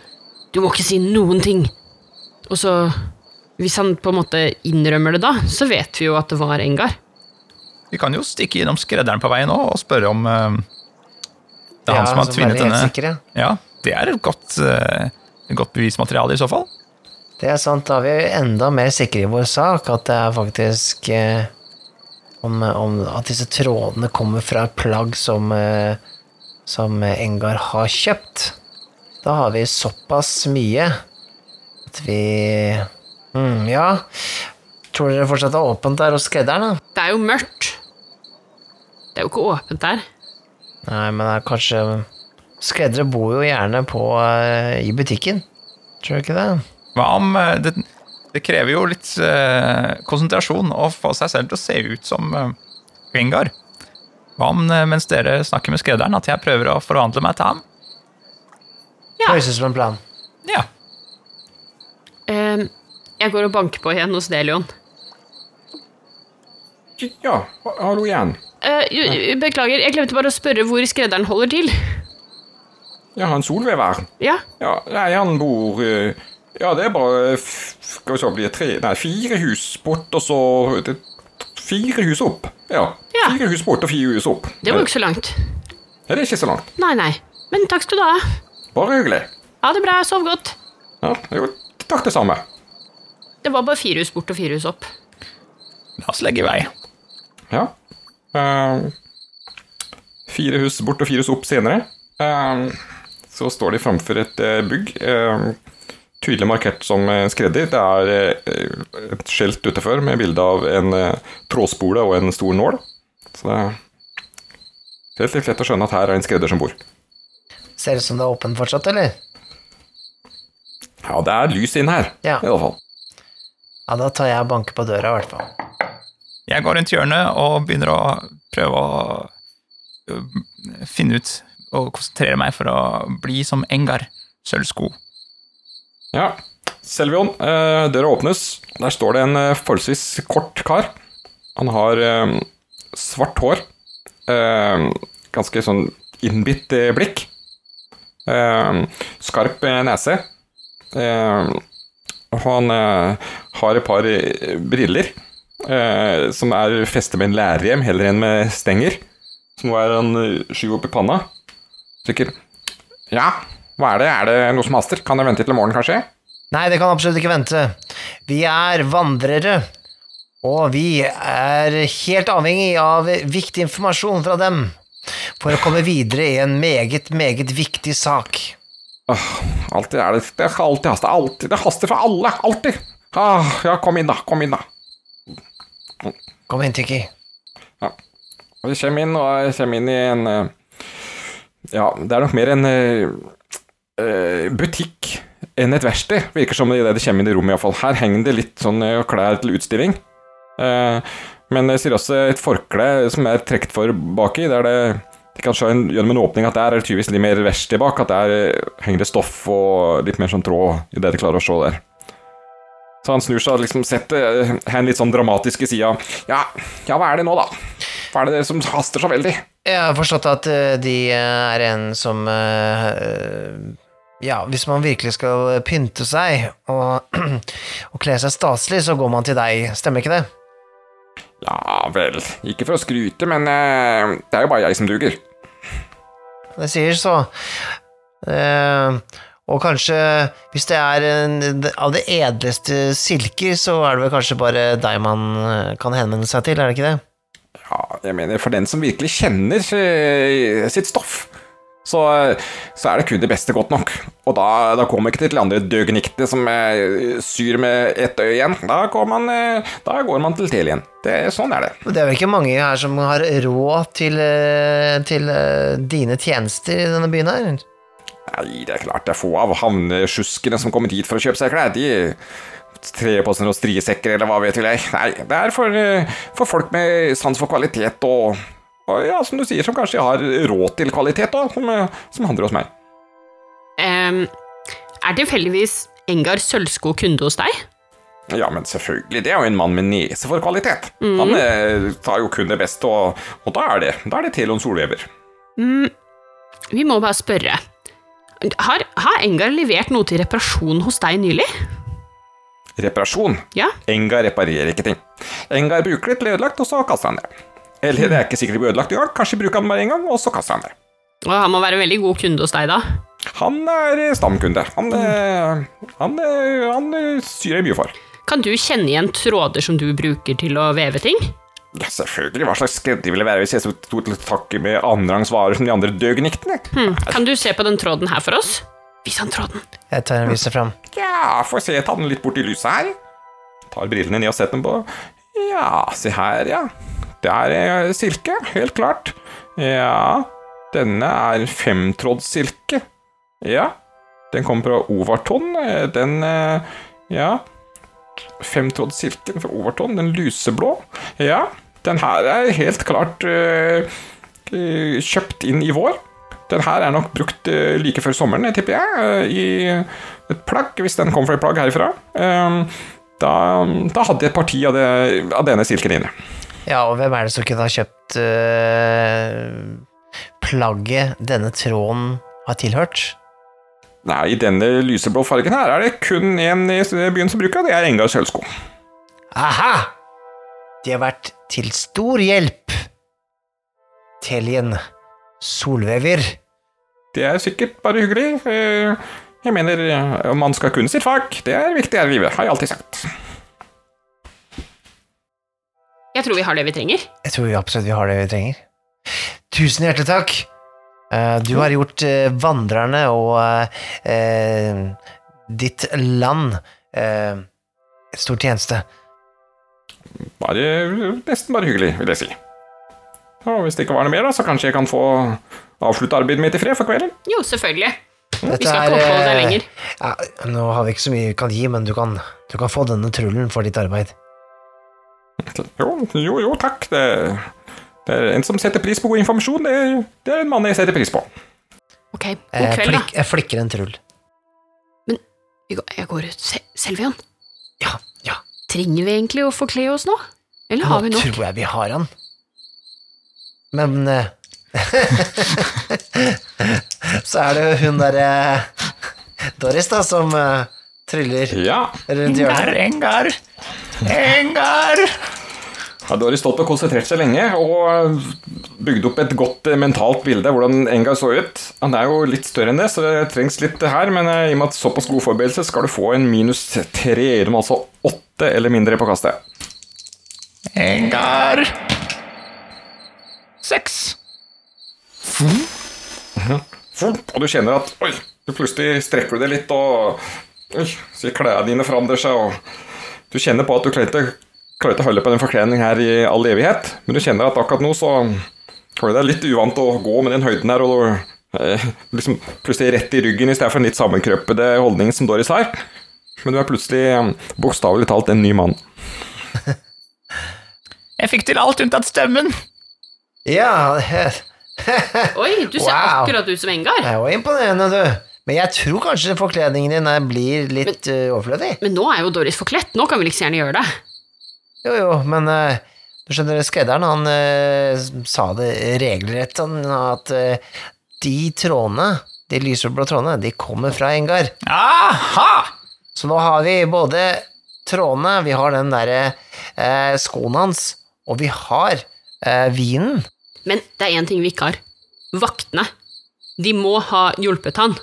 Du må ikke si noen ting. Og så, hvis han på en måte innrømmer det da, så vet vi jo at det var Engar. Vi kan jo stikke innom skredderen på veien nå og spørre om uh, det er Ja, han som har tvinnet denne sikre. Ja, det er et godt, uh, godt bevismateriale i så fall. Det er sant, da er vi enda mer sikre i vår sak, at det er faktisk uh, om, om at disse trådene kommer fra et plagg som, eh, som Engar har kjøpt. Da har vi såpass mye at vi mm, Ja. Tror dere fortsatt det er åpent der hos skredderen, da? Det er jo mørkt. Det er jo ikke åpent der. Nei, men det er kanskje Skreddere bor jo gjerne på uh, i butikken. Tror du ikke det? Hva om eh, det, det krever jo litt uh, konsentrasjon å få seg selv til å se ut som uh, Engar. Hva om eh, mens dere snakker med skredderen, at jeg prøver å forvandle meg til ham? Ja. Høres ut som en plan. Ja. Uh, jeg går og banker på igjen hos Delion. Ja, hallo igjen. Uh, beklager, jeg glemte bare å spørre hvor skredderen holder til. Ja, han Solveig Ja, Ja, nei, han bor uh, Ja, det er bare f- Skal vi se, blir tre Nei, fire hus bort, og så det, Fire hus opp. Ja. Ja. Fire hus bort og fire hus opp. det var jo ikke så langt. Ja, det er ikke så langt. Nei, nei. Men takk skal du ha. Bare hyggelig. Ha det bra, sov godt. Ja, jo, takk det samme. Det var bare fire hus bort og fire hus opp. La oss legge i vei. Ja. Uh, fire hus bort og fire hus opp senere. Uh, så står de framfor et uh, bygg. eh, tydelig markert som skredder. Det er eh, et skjelt utenfor med bilde av en eh, trådspole og en stor nål. Så det er relativt lett å skjønne at her er en skredder som bor. Ser ut som det er åpen fortsatt, eller? Ja, det er lys inne her, Ja. i alle fall. Ja, da tar jeg og banker på døra, i hvert fall. Jeg går rundt hjørnet og begynner å prøve å øh, finne ut og konsentrere meg for å bli som Engar Sølvsko. Ja. Selvion, eh, døra åpnes. Der står det en eh, forholdsvis kort kar. Han har eh, svart hår. Ganske sånn innbitt blikk. Skarp nese. Han har et par briller som er festet med en lærrem heller enn med stenger. Så nå er han sky opp i panna. Sikker. Ja, hva er det? Er det noe som haster? Kan jeg vente til i morgen, kanskje? Nei, det kan absolutt ikke vente. Vi er vandrere, og vi er helt avhengig av viktig informasjon fra dem for å komme videre i en meget, meget viktig sak. Åh, alltid er det Det skal alltid haste. Alltid. Det haster for alle. Alltid. Ah, ja, kom inn, da. Kom inn, da. Kom inn, Tiki. Og jeg kommer inn, og jeg kommer inn i en eh, Ja, det er nok mer en eh, eh, butikk enn et verksted, virker som det det kommer inn i rommet, iallfall. Her henger det litt sånn eh, klær til utstilling. Eh, men jeg sier også et forkle som er trukket for baki, der det de kan se en, gjennom en åpning at der er det tydeligvis litt mer verksted bak, at der eh, henger det stoff og litt mer sånn tråd i det de klarer å se der. Så han snur seg og liksom setter eh, hen litt sånn dramatiske sida. Ja, ja, hva er det nå, da? Hva er det som haster så veldig? Jeg har forstått at eh, de eh, er en som eh, eh, Ja, hvis man virkelig skal pynte seg og, og kle seg staselig, så går man til deg, stemmer ikke det? Ja vel, ikke for å skryte, men eh, det er jo bare jeg som duger. Det sier så. Eh, og kanskje, hvis det er en, av det edleste silker, så er det vel kanskje bare deg man eh, kan henvende seg til, er det ikke det? Ja, jeg mener, for den som virkelig kjenner eh, sitt stoff, så, så er det kun det beste godt nok. Og da, da kommer ikke til de andre døgnikte som eh, syr med ett øye igjen. Da går man, eh, da går man til igjen. Det, sånn er det. Det er vel ikke mange her som har råd til, eh, til dine tjenester i denne byen her? Nei, det er klart det er få av havnesjuskene som kommer hit for å kjøpe seg klær. De seg noen striesekker, eller hva vet vel jeg. Nei, det er for, for folk med sans for kvalitet og, og ja, som du sier, som kanskje har råd til kvalitet, da, som, eh, som handler hos meg. Um, er tilfeldigvis Engar Sølvsko kunde hos deg? Ja, men selvfølgelig, det er jo en mann med nese for kvalitet. Han eh, tar jo kun det beste, og, og da er det, da er det Telon Solvever. Vi må bare spørre. Har, har Engar levert noe til reparasjon hos deg nylig? Reparasjon. Ja? Engar reparerer ikke ting. Engar bruker litt ødelagt, og så kaster han det. Eller det er ikke sikkert det blir ødelagt engang, kanskje bruker han det bare en gang, og så kaster han det. Og han må være en veldig god kunde hos deg, da. Han er eh, stamkunde. Han, mm. han, han, han eh, syr jeg mye for. Kan du kjenne igjen tråder som du bruker til å veve ting? Ja, selvfølgelig. Hva slags skredder ville være hvis jeg sto til takke med annenrangs varer som de andre døgniktene? Hmm. Kan du se på den tråden her for oss? Vis han tråden. Jeg tar den viser fram. Ja, får se, ta den litt bort i lyset her. Tar brillene ned og setter dem på. Ja, se her, ja. Det er eh, silke, helt klart. Ja, denne er femtrådssilke. Ja, den kommer fra Overton. Eh, Den eh, Ja. Femtrådssilken fra Overton, den lyseblå. Ja, den her er helt klart eh, kjøpt inn i vår. Den her er nok brukt uh, like før sommeren, tipper jeg, uh, i et plagg, hvis den kom fra et plagg herifra. Da, da hadde jeg et parti av, det, av denne silken inne. Ja, og hvem er det som kunne ha kjøpt øh, plagget denne tråden har tilhørt? Nei, i denne lyseblå fargen her er det kun en i byen som bruker, det er Engar sølvsko. Aha! De har vært til stor hjelp. Teljen Solvever. Det er sikkert bare hyggelig. Eh, Jeg mener, man skal kunne sitt fag. Det er viktig her i livet, har jeg alltid sagt. Jeg tror vi har det vi trenger. Jeg tror vi absolutt vi har det vi trenger. Tusen hjertelig takk. Eh, Du har gjort eh, vandrerne og eh, ditt land eh, stor tjeneste. Bare, nesten bare hyggelig, vil jeg si. Og hvis det ikke var noe mer, da, så kanskje jeg kan få avslutte arbeidet mitt i fred for kvelden. Jo, selvfølgelig. Dette Vi skal ikke oppholde deg eh, lenger. Ja, nå har vi ikke så mye vi kan gi, men du kan, du kan få denne trullen for ditt arbeid. Jo, jo, jo takk. Det, det er en som setter pris på god informasjon. Det, det er en mann jeg setter pris på. Ok, god Jeg, kveld, da. jeg flikker en trull. Men jeg går ut. Se, Selvion, Ja, ja. trenger vi egentlig å forkle oss nå? Eller har vi nok? Nå tror jeg vi har han. Men uh, Så er det jo hun derre Doris, da, som eh, tryller Ja. rundt hjørnet. Engar, Engar! Ja, Doris stått og konsentrert seg lenge og bygd opp et godt eh, mentalt bilde av hvordan Engar så ut. Han er jo litt større enn det, så det trengs litt her, men eh, i og med at såpass god forberedelse skal du få en minus tre, altså åtte eller mindre på kastet. Engar Seks. Og du kjenner at oi, du plutselig strekker du det litt, og oi, så klærne dine forandrer seg, og du kjenner på at du klarer ikke, klarer ikke å holde på den forkledningen her i all evighet, men du kjenner at akkurat nå så har du deg litt uvant å gå med den høyden her, og du eh, liksom plutselig rett i ryggen i stedet for en litt sammenkrøpede holdning som Doris har. Men du er plutselig eh, bokstavelig talt en ny mann. Jeg fikk til alt unntatt stemmen. Ja, Oi, du ser Wow. akkurat ut som Engar. det er jo imponerende, du. Men jeg tror kanskje forkledningen din er- blir litt eh, overflødig. Men nå er jo Doris forkledt. Nå kan vi like gjerne gjøre det. Jo, jo, men uh, du skjønner, skredderen han uh, sa det regelrett, han, at eh, de trådene, de lyseblå trådene, de kommer fra Engar. Aha! Så nå har vi både trådene, vi har den derre eh, skoen hans, og vi har eh, vinen. Men det er én ting vi ikke har. Vaktene. De må ha hjulpet han.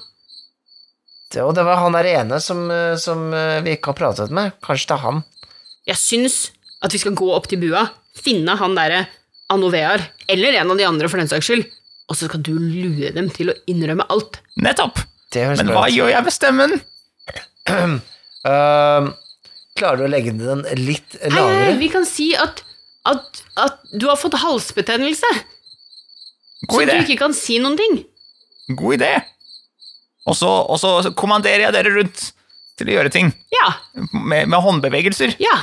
Og det var han der ene som, eh, som eh, vi ikke har pratet med. Kanskje det er han. Jeg syns at vi skal gå opp til bua, finne han derre Anovear, eller en av de andre for den saks skyld, og så skal du lure dem til å innrømme alt. Nettopp. Det Men hva gjør jeg med stemmen? Uh, klarer du å legge den litt lavere? hei, vi kan si at, at, at du har fått halsbetennelse, God så God du ikke kan si noen ting. God idé. Og så, og så kommanderer jeg dere rundt til å gjøre ting Ja, med, med håndbevegelser. ja.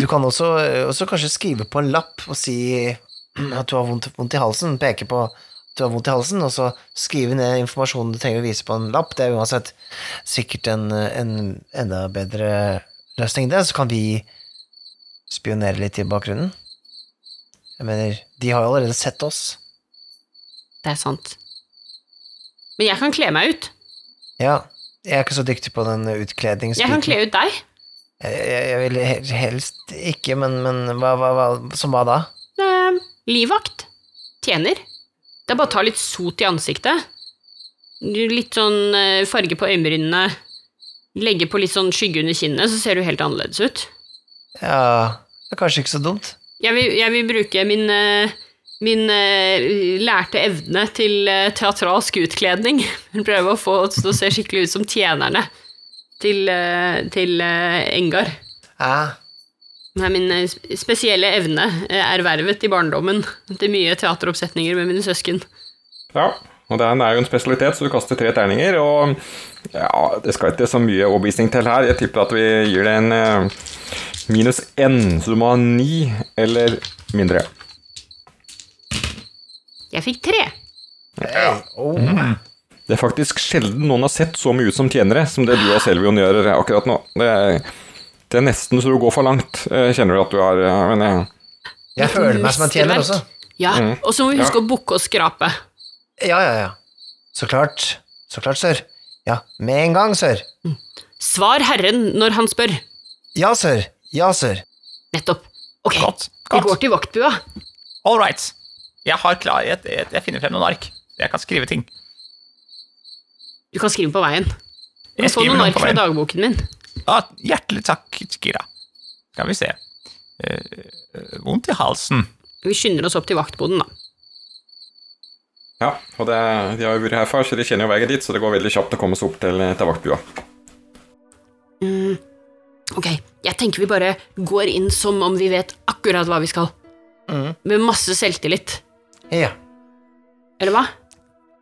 Du kan også, også kanskje skrive på en lapp og si at du har vondt, vondt i halsen, peke på at du har vondt i halsen, og så skrive ned informasjonen du trenger å vise på en lapp. Det er uansett sikkert en, en enda bedre løsning, det. Så kan vi spionere litt i bakgrunnen. Jeg mener, de har jo allerede sett oss. Det er sant. Men jeg kan kle meg ut. Ja, jeg er ikke så dyktig på den utkledningsbiten. Jeg kan kle ut deg. Jeg, jeg, vil helst ikke, men, men hva, hva, hva, som hva da? Eh, livvakt. Tjener. Det er bare å ta litt sot i ansiktet. Litt sånn eh, farge på øyenbrynene. Legge på litt sånn skygge under kinnet, så ser du helt annerledes ut. Ja, det er kanskje ikke så dumt. Jeg vil, jeg vil bruke min, eh, min eh, lærte evne til eh, teatralsk utkledning. prøver å få oss til å se skikkelig ut som tjenerne til, eh, til Engar. Ah. Det er min spesielle evne, ervervet i barndommen til mye teateroppsetninger med mine søsken. Ja, og den er jo en spesialitet, så du kaster tre terninger, og ja, det skal ikke så mye overbevisning til her. Jeg tipper at vi gir det en minus n, så du må ha ni eller mindre. Jeg fikk tre. oh. Det er faktisk sjelden noen har sett så mye ut som tjenere som det du og Selvion gjør akkurat nå. Det er, det er nesten så du går for langt, eh, kjenner du at du har eh, Men jeg, Jeg føler meg som en tjener også. Ja, og så må vi huske å bukke og skrape. Ja, ja, ja. Så klart. Så klart, sør. Ja, med en gang, sør. Svar herren når han spør. Ja, sør. Ja, sør. Nettopp. Ok, Godt. vi går til vaktbua. All right. Jeg har klarhet. jeg, jeg, finner frem noen ark. Jeg kan skrive ting. Du kan skrive på veien. Du Jeg kan få skriver noen ark fra dagboken min. Ah, hjertelig takk, Kira. Skal vi se. Eh, vondt i halsen. Vi skynder oss opp til vaktboden, da. ja, og det, de har jo vært her før, så de kjenner jo veien dit, så det går veldig kjapt å komme seg opp til, til vaktbua. Ok, jeg tenker vi bare går inn som om vi vet akkurat hva vi skal. Med masse selvtillit. Ja. Eller hva?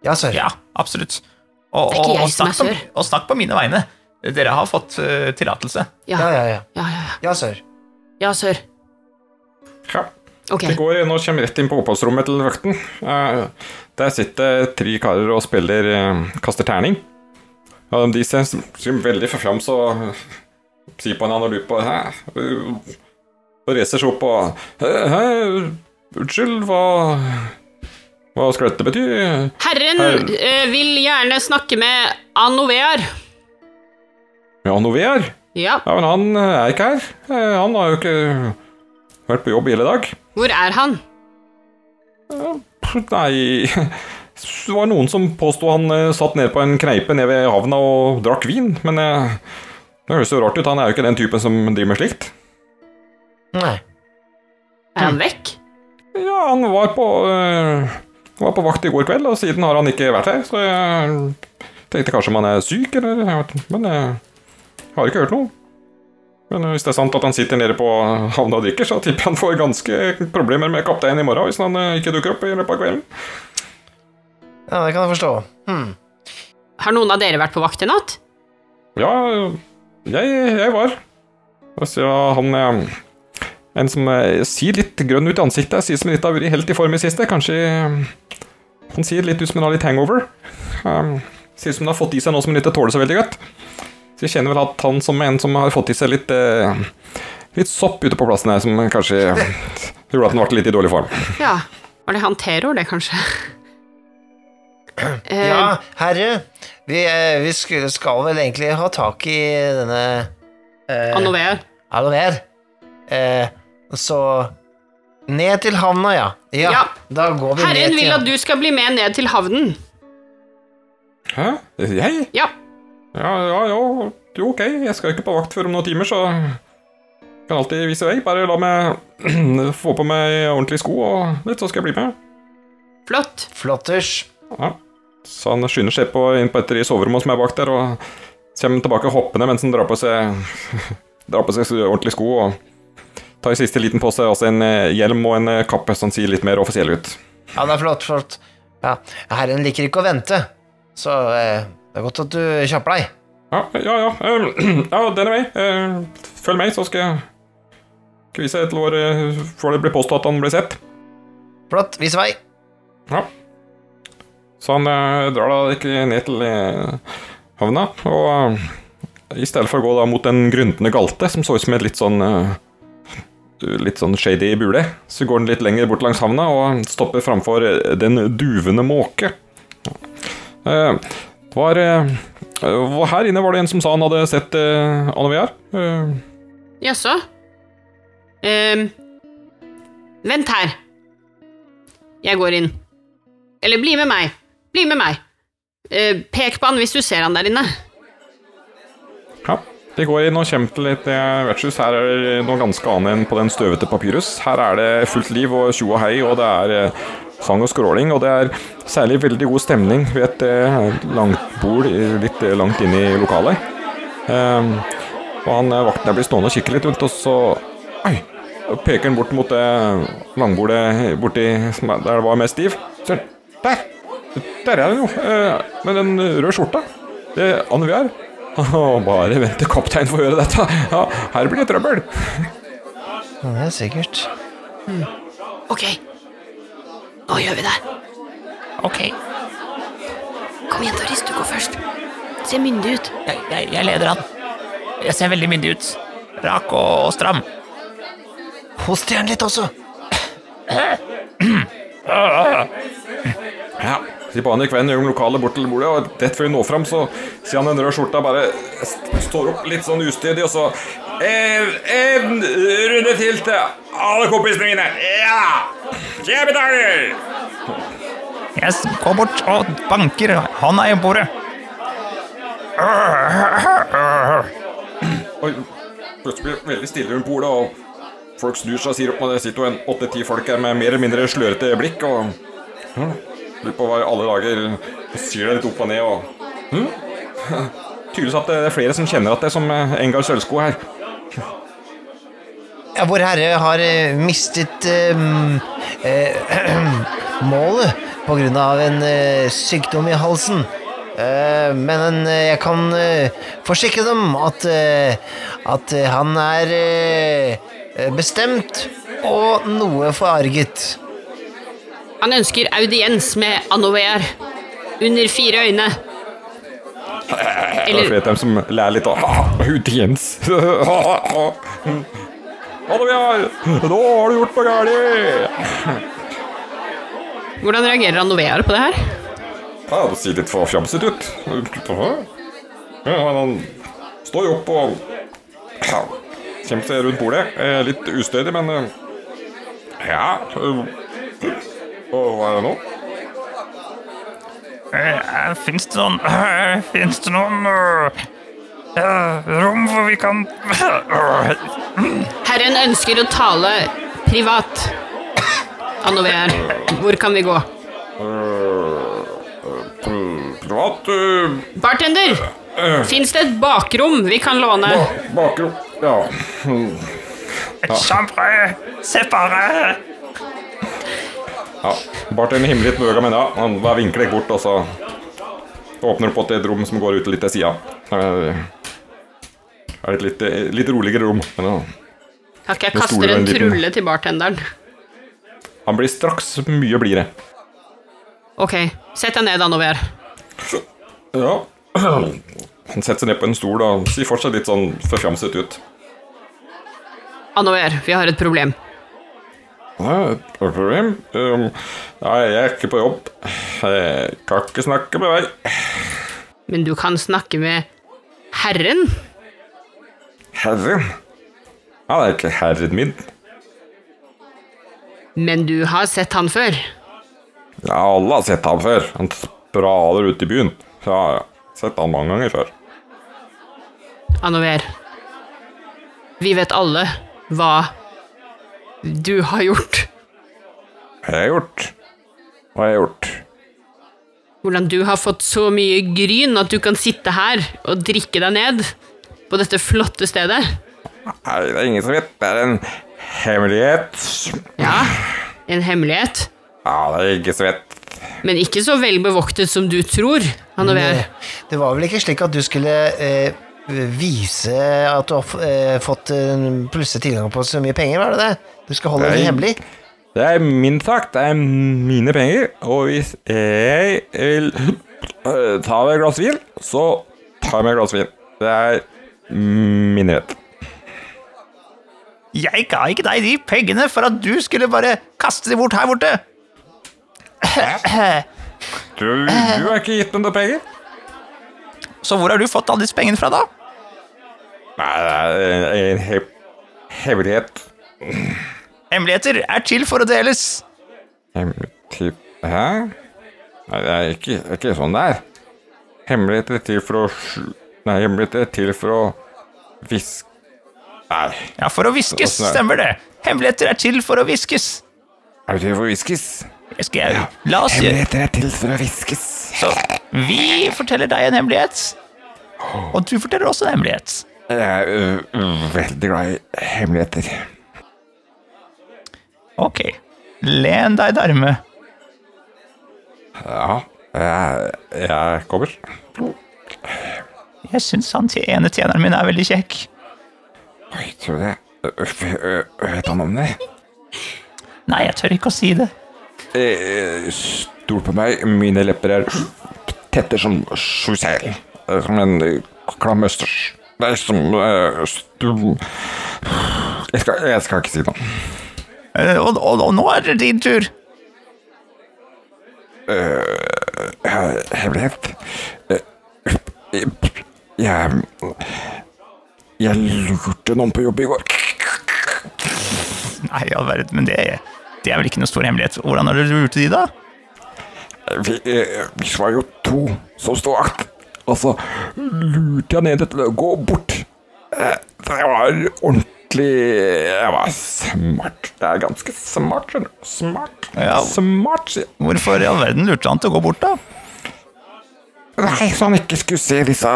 Ja, sør. Ja, absolutt. Og, Det er ikke og, jeg og, som er snakk på, sør. og snakk på mine vegne. Dere har fått uh, tillatelse. Ja, Ja, ja, ja, ja. ja. ja, Ja, sør. ja sør. Ja, Ok, Vi går nå kommer rett inn på oppholdsrommet til vakten. Uh, Der sitter tre karer og spiller uh, kaster terning. Og de ser ser veldig fram, så sier på en annen og lurer på Hæ? Og reiser seg opp og Hæ? Unnskyld, hva Hva skal dette bety? Herren Her- eh, vil gjerne snakke med Anovear. Med Anovear? Ja, Ja, men han eh, er ikke her. Eh, Han har jo ikke vært på jobb hele dag. hvor er han? Nei Det var noen som påsto han satt nede på en kneipe nede ved havna og drakk vin, men det høres jo rart ut. Han er jo ikke den typen som driver med slikt. Nei. Er han vekk? Ja, han var på eh, var på vakt i går kveld, og siden har han ikke vært her. Så jeg tenkte kanskje om han er syk, eller jeg vet, Men jeg har ikke hørt noe. Men hvis det er sant at han sitter nede på havna og drikker, så tipper jeg han får ganske problemer med kapteinen i morgen hvis han eh, ikke dukker opp i løpet av kvelden. Ja, det kan jeg forstå. Hmm. Har noen av dere vært på vakt i natt? Ja, jeg, jeg var. Altså, ja, han eh, En som eh, ser litt grønn ut i ansiktet, sier som litt har vært helt i form i siste. Kanskje eh, Han sier litt ut som han har litt hangover. Um, Ser ut som han har fått i seg noe som han ikke tåler så veldig godt. Så jeg kjenner vel at han som en som har fått i seg litt eh, Litt sopp ute på plassen her, som kanskje gjorde at han ble litt i dårlig form. Ja. Var det han Terror, det, kanskje? Eh, Ja, herre, vi, eh, vi skulle, skal vel egentlig ha tak i denne eh, Anovear. Alover. Eh, så Ned til havna, ja. ja. Ja. Da går vi Herren ned til vil at du skal bli med ned til havnen. Hæ? Jeg? Ja. Ja, ja, ja, jo, ok. Jeg skal ikke på vakt før om noen timer, så kan alltid vise vei. Bare la meg få på meg ordentlige sko og litt, så skal jeg bli med. Flott. Flotters. Ja. Så han skynder seg på, inn på et i soverommet som er bak der, og kommer tilbake hoppende mens han drar på seg, drar på seg ordentlige sko og tar i siste liten på seg også en eh, hjelm og en eh, kappe som ser litt mer offisiell ut. Ja, det er flott, flott. Ja, herren liker ikke å vente, så eh, det er godt at du kjapper deg. Ja, ja, ja. Uh, ja denne vei. Uh, Følg meg, så skal jeg skal vise et lår uh, før det blir påstått at han blir sett. Flott, vis vei. Ja. Så han drar da ikke ned til havna, og i stedet for å gå da mot den gryntende galte, som så ut som et litt sånn eh, Litt sånn shady bule, så går den litt lenger bort langs havna og stopper framfor eh, Den duvende måke. Eh, var, eh, Her inne var det en som sa han hadde sett eh, Anovear. Eh, Jaså? Um, vent her. Jeg går inn. Eller bli med meg. Bli med meg. Uh, pek på han hvis du ser han der inne. Ja, de går inn og kommer til et vertshus. Her er det noe ganske annet enn på den støvete papyrus. Her er det fullt liv og tjo og hei, og det er eh, sang og skråling. Og det er særlig veldig god stemning ved et eh, langt bord litt eh, langt inn i lokalet. Ehm, og han vakten der blir stående og kikke litt og så Oi! peker han bort mot det langbordet borti er- der det var mest stiv. Der! Der er det noe. eh, med den røde skjorta. Det er Anne Å, bare vent til kapteinen får høre dette. Ja, her blir det trøbbel. Ja, det er sikkert. Ok. Nå gjør vi det. Ok, Kom igjen, Doris, du går først. Se myndig ut. jeg, jeg, jeg leder han. Jeg ser veldig myndig ut. Rak og, og stram. Host gjerne litt også. Ja, baner kvennen gjør lokalet bort til bordet, og rett før vi når fram, så ser han den røde skjorta bare står opp litt sånn ustødig, og så en, en runde til til alle kompisene mine. Ja! Jeg betaler! Jeg s- går bort og banker hånda i bordet. Oi, plutselig blir det veldig stille rundt bordet, og folk snur seg og sier opp, og det sitter jo en åtte-ti folk her med mer eller mindre slørete blikk, og lurer på hva i alle dager sier det litt opp og ned, og hm? Tydeligvis at det er flere som kjenner at det er som eh, Engar Sølvsko her. Ja, Vår Herre har eh, mistet eh, eh, målet på grunn av en eh, sykdom i halsen. Eh, men jeg kan forsikre dem at, at han er bestemt og noe forarget. Han ønsker audiens med Anovear. Under fire øyne. Er Eller av dem som ler litt av audiens. Det? Nå har du gjort noe galt! Hvordan reagerer Anovear på det her? Ja, det ser litt forfjamset ut. Ja, men han står jo opp og kommer seg rundt bordet. Eh, Litt ustødig, men eh, Ja. Eh, Og hva er det nå? Uh, Fins det noen uh, Fins det noen rom hvor vi kan Herren ønsker å tale privat. Anover, hvor kan vi gå? Privat eh, Bartender! Fins det et bakrom vi kan låne? ba- Bakrom Ja. Et chambre séparé. Ja. Bartenderen himler litt med øynene, men ja, han bare vinkler deg bort, og så åpner opp på et rom som går ut litt til sida. Det er et litt, litt roligere rom. Men ja. Takk, jeg kaster en trulle til bartenderen. Han blir straks mye blidere. Ok, sett deg ned, Anovear. Ja. Han setter seg ned på en stol og ser fortsatt litt sånn forfjamset ut. Anover, vi har et problem. Problem? Um, jeg er ikke på jobb. Jeg kan ikke snakke med deg. Men du kan snakke med Herren? Herren? Han er ikke herren min. Men du har sett han før? Ja, alle har sett han før. Han sprader ut i byen. Ja, ja. Sett han mange ganger før. Anover. Vi vet alle hva du har gjort. Hva har jeg gjort? Hva har jeg gjort? Hvordan du har fått så mye gryn at du kan sitte her og drikke deg ned på dette flotte stedet. Nei, det er ingen som vet. Det er en hemmelighet. Ja, en hemmelighet. Ja, det er ingen som vet. Men ikke så vel bevoktet som du tror, Anover. Det var vel ikke slik at du skulle eh, vise at du har eh, fått eh, plutselig tilgang på så mye penger, var det det? Du skal holde det hemmelig? Det er min sak, det er mine penger, og hvis jeg vil øh, ta meg et glass vin, så tar jeg meg et glass vin. Det er min rett. Jeg ga ikke deg de pengene for at du skulle bare kaste dem bort her borte. Du, du har ikke gitt meg noen penger? Så hvor har du fått alle disse pengene fra, da? Nei, det er en, en hemmelighet. Hemmeligheter er til for å deles. Hemmelighet Hæ? Nei, det er ikke, det ikke sånn det er. Hemmeligheter er til for å Nei, hemmeligheter er til for å hviske Nei, Ja, for å hviskes, er stemmer det. Hemmeligheter er til for å hviskes. er du til for å hviskes? Skal jeg La oss gjøre er til for å hviskes. Så vi forteller deg en hemmelighet. Og du forteller også en hemmelighet. Jeg er uh, veldig glad i hemmeligheter. Ok. Len deg, dermed. Ja, jeg, jeg kommer. Jeg syns han til ene tjeneren min er veldig kjekk. Oi, tror du det? Vet han om det? Nei, jeg tør ikke å si det. Eh, Stol på meg, mine lepper er tette som sjusel. Som en klam østers. Det er som stu- jeg skal, jeg skal ikke si noe. Eh, Og, og, og nå er det din tur. Eh, Hemmelighet? Eh, Jeg Jeg lurte noen på jobb i går. Nei, all verden, men det, det er vel ikke noe stor hemmelighet. Hvordan har du lurt de, da? Vi, vi var jo to som sto vakt, og så lurte jeg ned etter å gå bort. Det var ordentlig Jeg var smart. Det er ganske smart, skjønner du. Smart. Ja. Smart, sier jeg. Hvorfor i all verden lurte han til å gå bort, da? Nei, så han ikke skulle se disse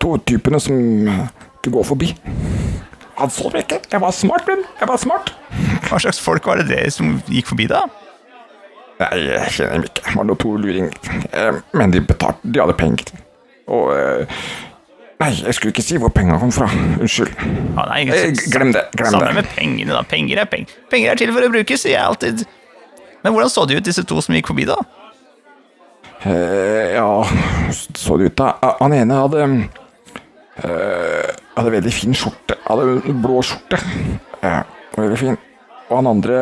to typene som skulle gå forbi. Han så meg ikke. Jeg var smart, men jeg var smart. Hva slags folk var det dere som gikk forbi, da? Nei, jeg kjenner dem ikke. Det var noen to luringer. Eh, Men de betalte. De hadde penger. Og eh, Nei, jeg skulle ikke si hvor penga kom fra. Unnskyld. Ja, nei, Eh, Glem det. Glem Samme det. med pengene, da. Penger er peng. Penger er til for å brukes, sier jeg alltid. Men hvordan så det ut, disse to som gikk forbi, da? Eh, ja, så det ut da. Han ene hadde eh, Hadde veldig fin skjorte. Hadde blå skjorte. Ja, veldig fin. Og han andre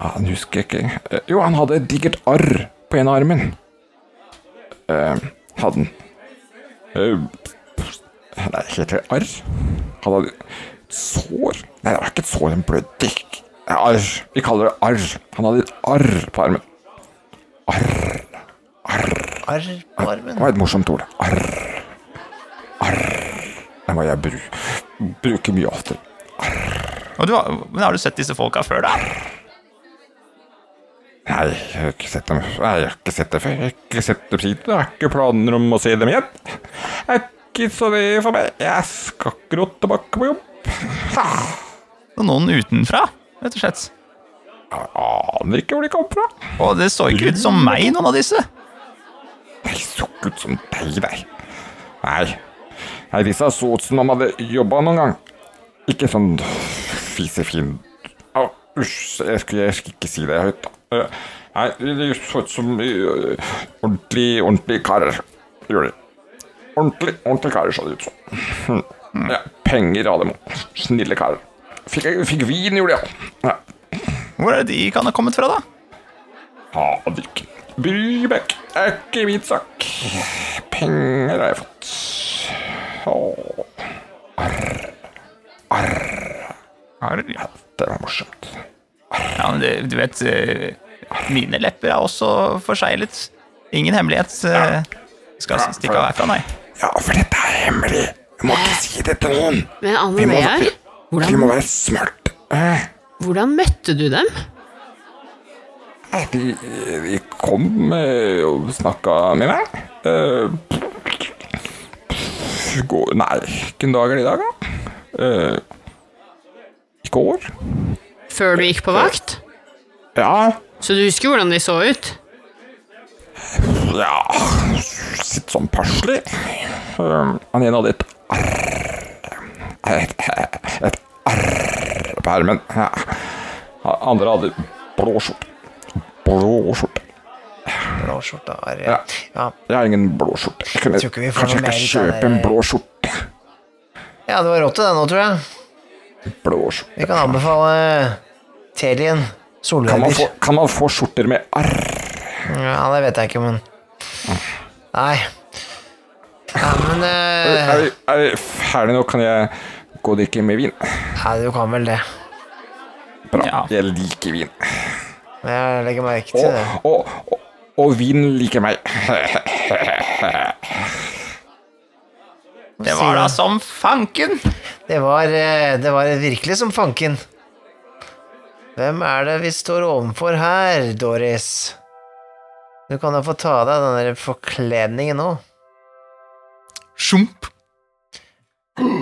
Ja, Han husker jeg ikke Eh, Jo, han hadde et digert arr på en av armen. Eh, hadde han. Eh, nei, heter det arr? Han hadde et sår Nei, det var ikke et sår, en blødde. Arr. Vi kaller det arr. Han hadde et arr på armen. Arr. Arr Arr på armen. Det var et morsomt ord. Arr. Arr. Det må jeg bruke, bruke mye oftere. Arr. du men har du sett disse folka før, da? Nei, jeg har ikke sett dem Nei, jeg har ikke sett dem før. Jeg har ikke sett dem siden. Jeg har ikke planer om å se dem igjen. Jeg er ikke så det for meg. Jeg skal akkurat tilbake på jobb. Og noen utenfra, rett og slett. Jeg aner ikke hvor de kom fra. Og det så ikke ut som meg, noen av disse. Nei, så ikke ut som deg, nei. Nei. Nei, disse så ut som de hadde jobba noen gang. Ikke sånn fisefin Au, Usj, jeg skulle, jeg skal ikke si det høyt, da. Nei, de så ut som eh, ordentlig, ordentlig karer. Gjorde de. Ordentlig, ordentlig karer så de ut som. Hm. Ja, penger hadde de. Snille karer. Fikk, fikk vin, gjorde de. Ja. Hvor er det de kan ha kommet fra, da? Hadiken. Brybekk. Det er ikke min sak. Penger har jeg fått. Åh, Arr ja, det var morsomt. Ja, men det, du vet eh, Mine lepper er også forseglet. Ingen hemmelighet ja. skal stikke av herfra, nei. Ja, for dette er hemmelig. Vi må ikke si det til noen. Men Anne Vi må, vi, hvordan, vi må være smarte. Eh, hvordan møtte du dem? De, de kom eh, og snakka med meg. Eh, gå, nei, hvilken dag er det i dag, da? Eh, I går? Før du gikk på vakt? Ja. Så du husker hvordan de så ut? Ja Sitt sånn passelig. Um, han ene hadde et arr Et, et arr på ermen. Ja. Andre hadde blå skjorte. Blå skjorte. Blå skjorte, arr. Ja. Ja. Jeg har ingen blå skjorte. Jeg kunne, Jeg kanskje jeg skal kjøpe en blå skjorte. ja, det var rått til det nå, tror jeg. Blå skjorte. Vi kan anbefale Telien Kan man, få, kan man få skjorter med arr? Ja, det vet jeg ikke, men Nei. Ja, men uh... Er er vi ferdige nå? Kan jeg gå og drikke mer vin? Ja, du kan vel det. Bra. Ja. Jeg liker vin. Jeg legger merke til Og, det. og, og, og vin liker meg. Det var da som fanken! Det var, eh, det var virkelig som fanken. Hvem er det vi står overfor her, Doris? Du kan da få ta av deg den der forkledningen nå. Sjump!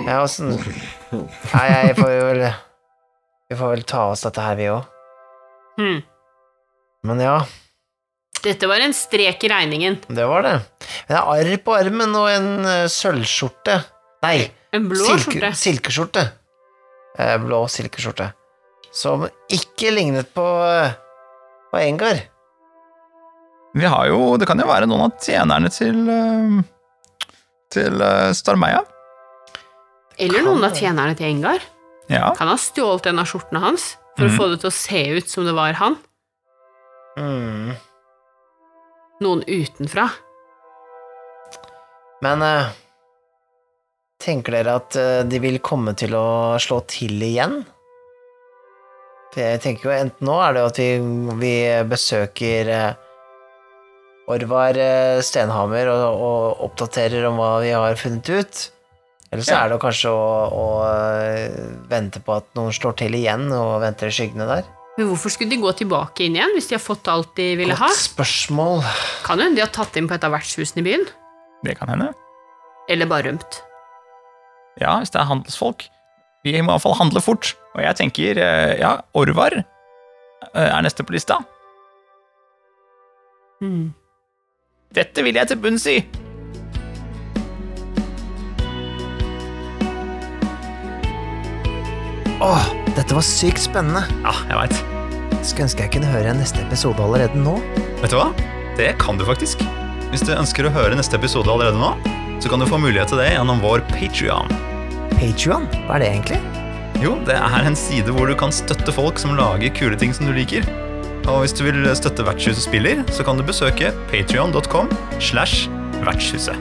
Ja, åssen Nei, jeg får jo vel Vi får vel ta oss dette her, vi òg. Hmm. Men ja, Dette var en strek i regningen. det var det. Det er arr på armen og en eh, sølvskjorte. Nei, En blå silke, skjorte. silkeskjorte. Eh, blå silkeskjorte. Som ikke lignet på, eh, på Engar. Vi har jo Det kan jo være noen av tjenerne til eh, Til uh, Starmeia. Eller noen av tjenerne til Engar. Ja. Kan ha stjålet en av skjortene hans for mm. å få det til å se ut som det var han. Mm. Noen utenfra. Men uh, tenker dere at eh, de vil komme til å slå til igjen? Jeg tenker jo enten nå er det jo at vi, vi besøker eh, Orvar eh, Stenhammer og, og oppdaterer om hva vi har funnet ut. Eller så Ja. er det kanskje å, å eh, vente på at noen slår til igjen og venter i skyggene der. Men hvorfor skulle de gå tilbake inn igjen hvis de har fått alt de ville ha? Godt spørsmål. Kan hende de har tatt inn på et av vertshusene i byen. Det kan hende. Eller bare rømt. Ja, hvis det er handelsfolk. Vi må i hvert fall handle fort. Og jeg tenker, eh, ja, Orvar eh, er neste på lista. Hmm. Dette vil jeg til bunns i! Åh, dette var sykt spennende. Ja, jeg veit. Skulle ønske jeg kunne høre neste episode allerede nå. Vet du hva? Det kan du faktisk. Hvis du ønsker å høre neste episode allerede nå, så kan du få mulighet til det gjennom vår Patrion. Patreon, hva er det egentlig? Jo, det er en side hvor du kan støtte folk som lager kule ting som du liker. Og hvis du vil støtte Vertshuset spiller, så kan du besøke patreon.com slash vertshuset.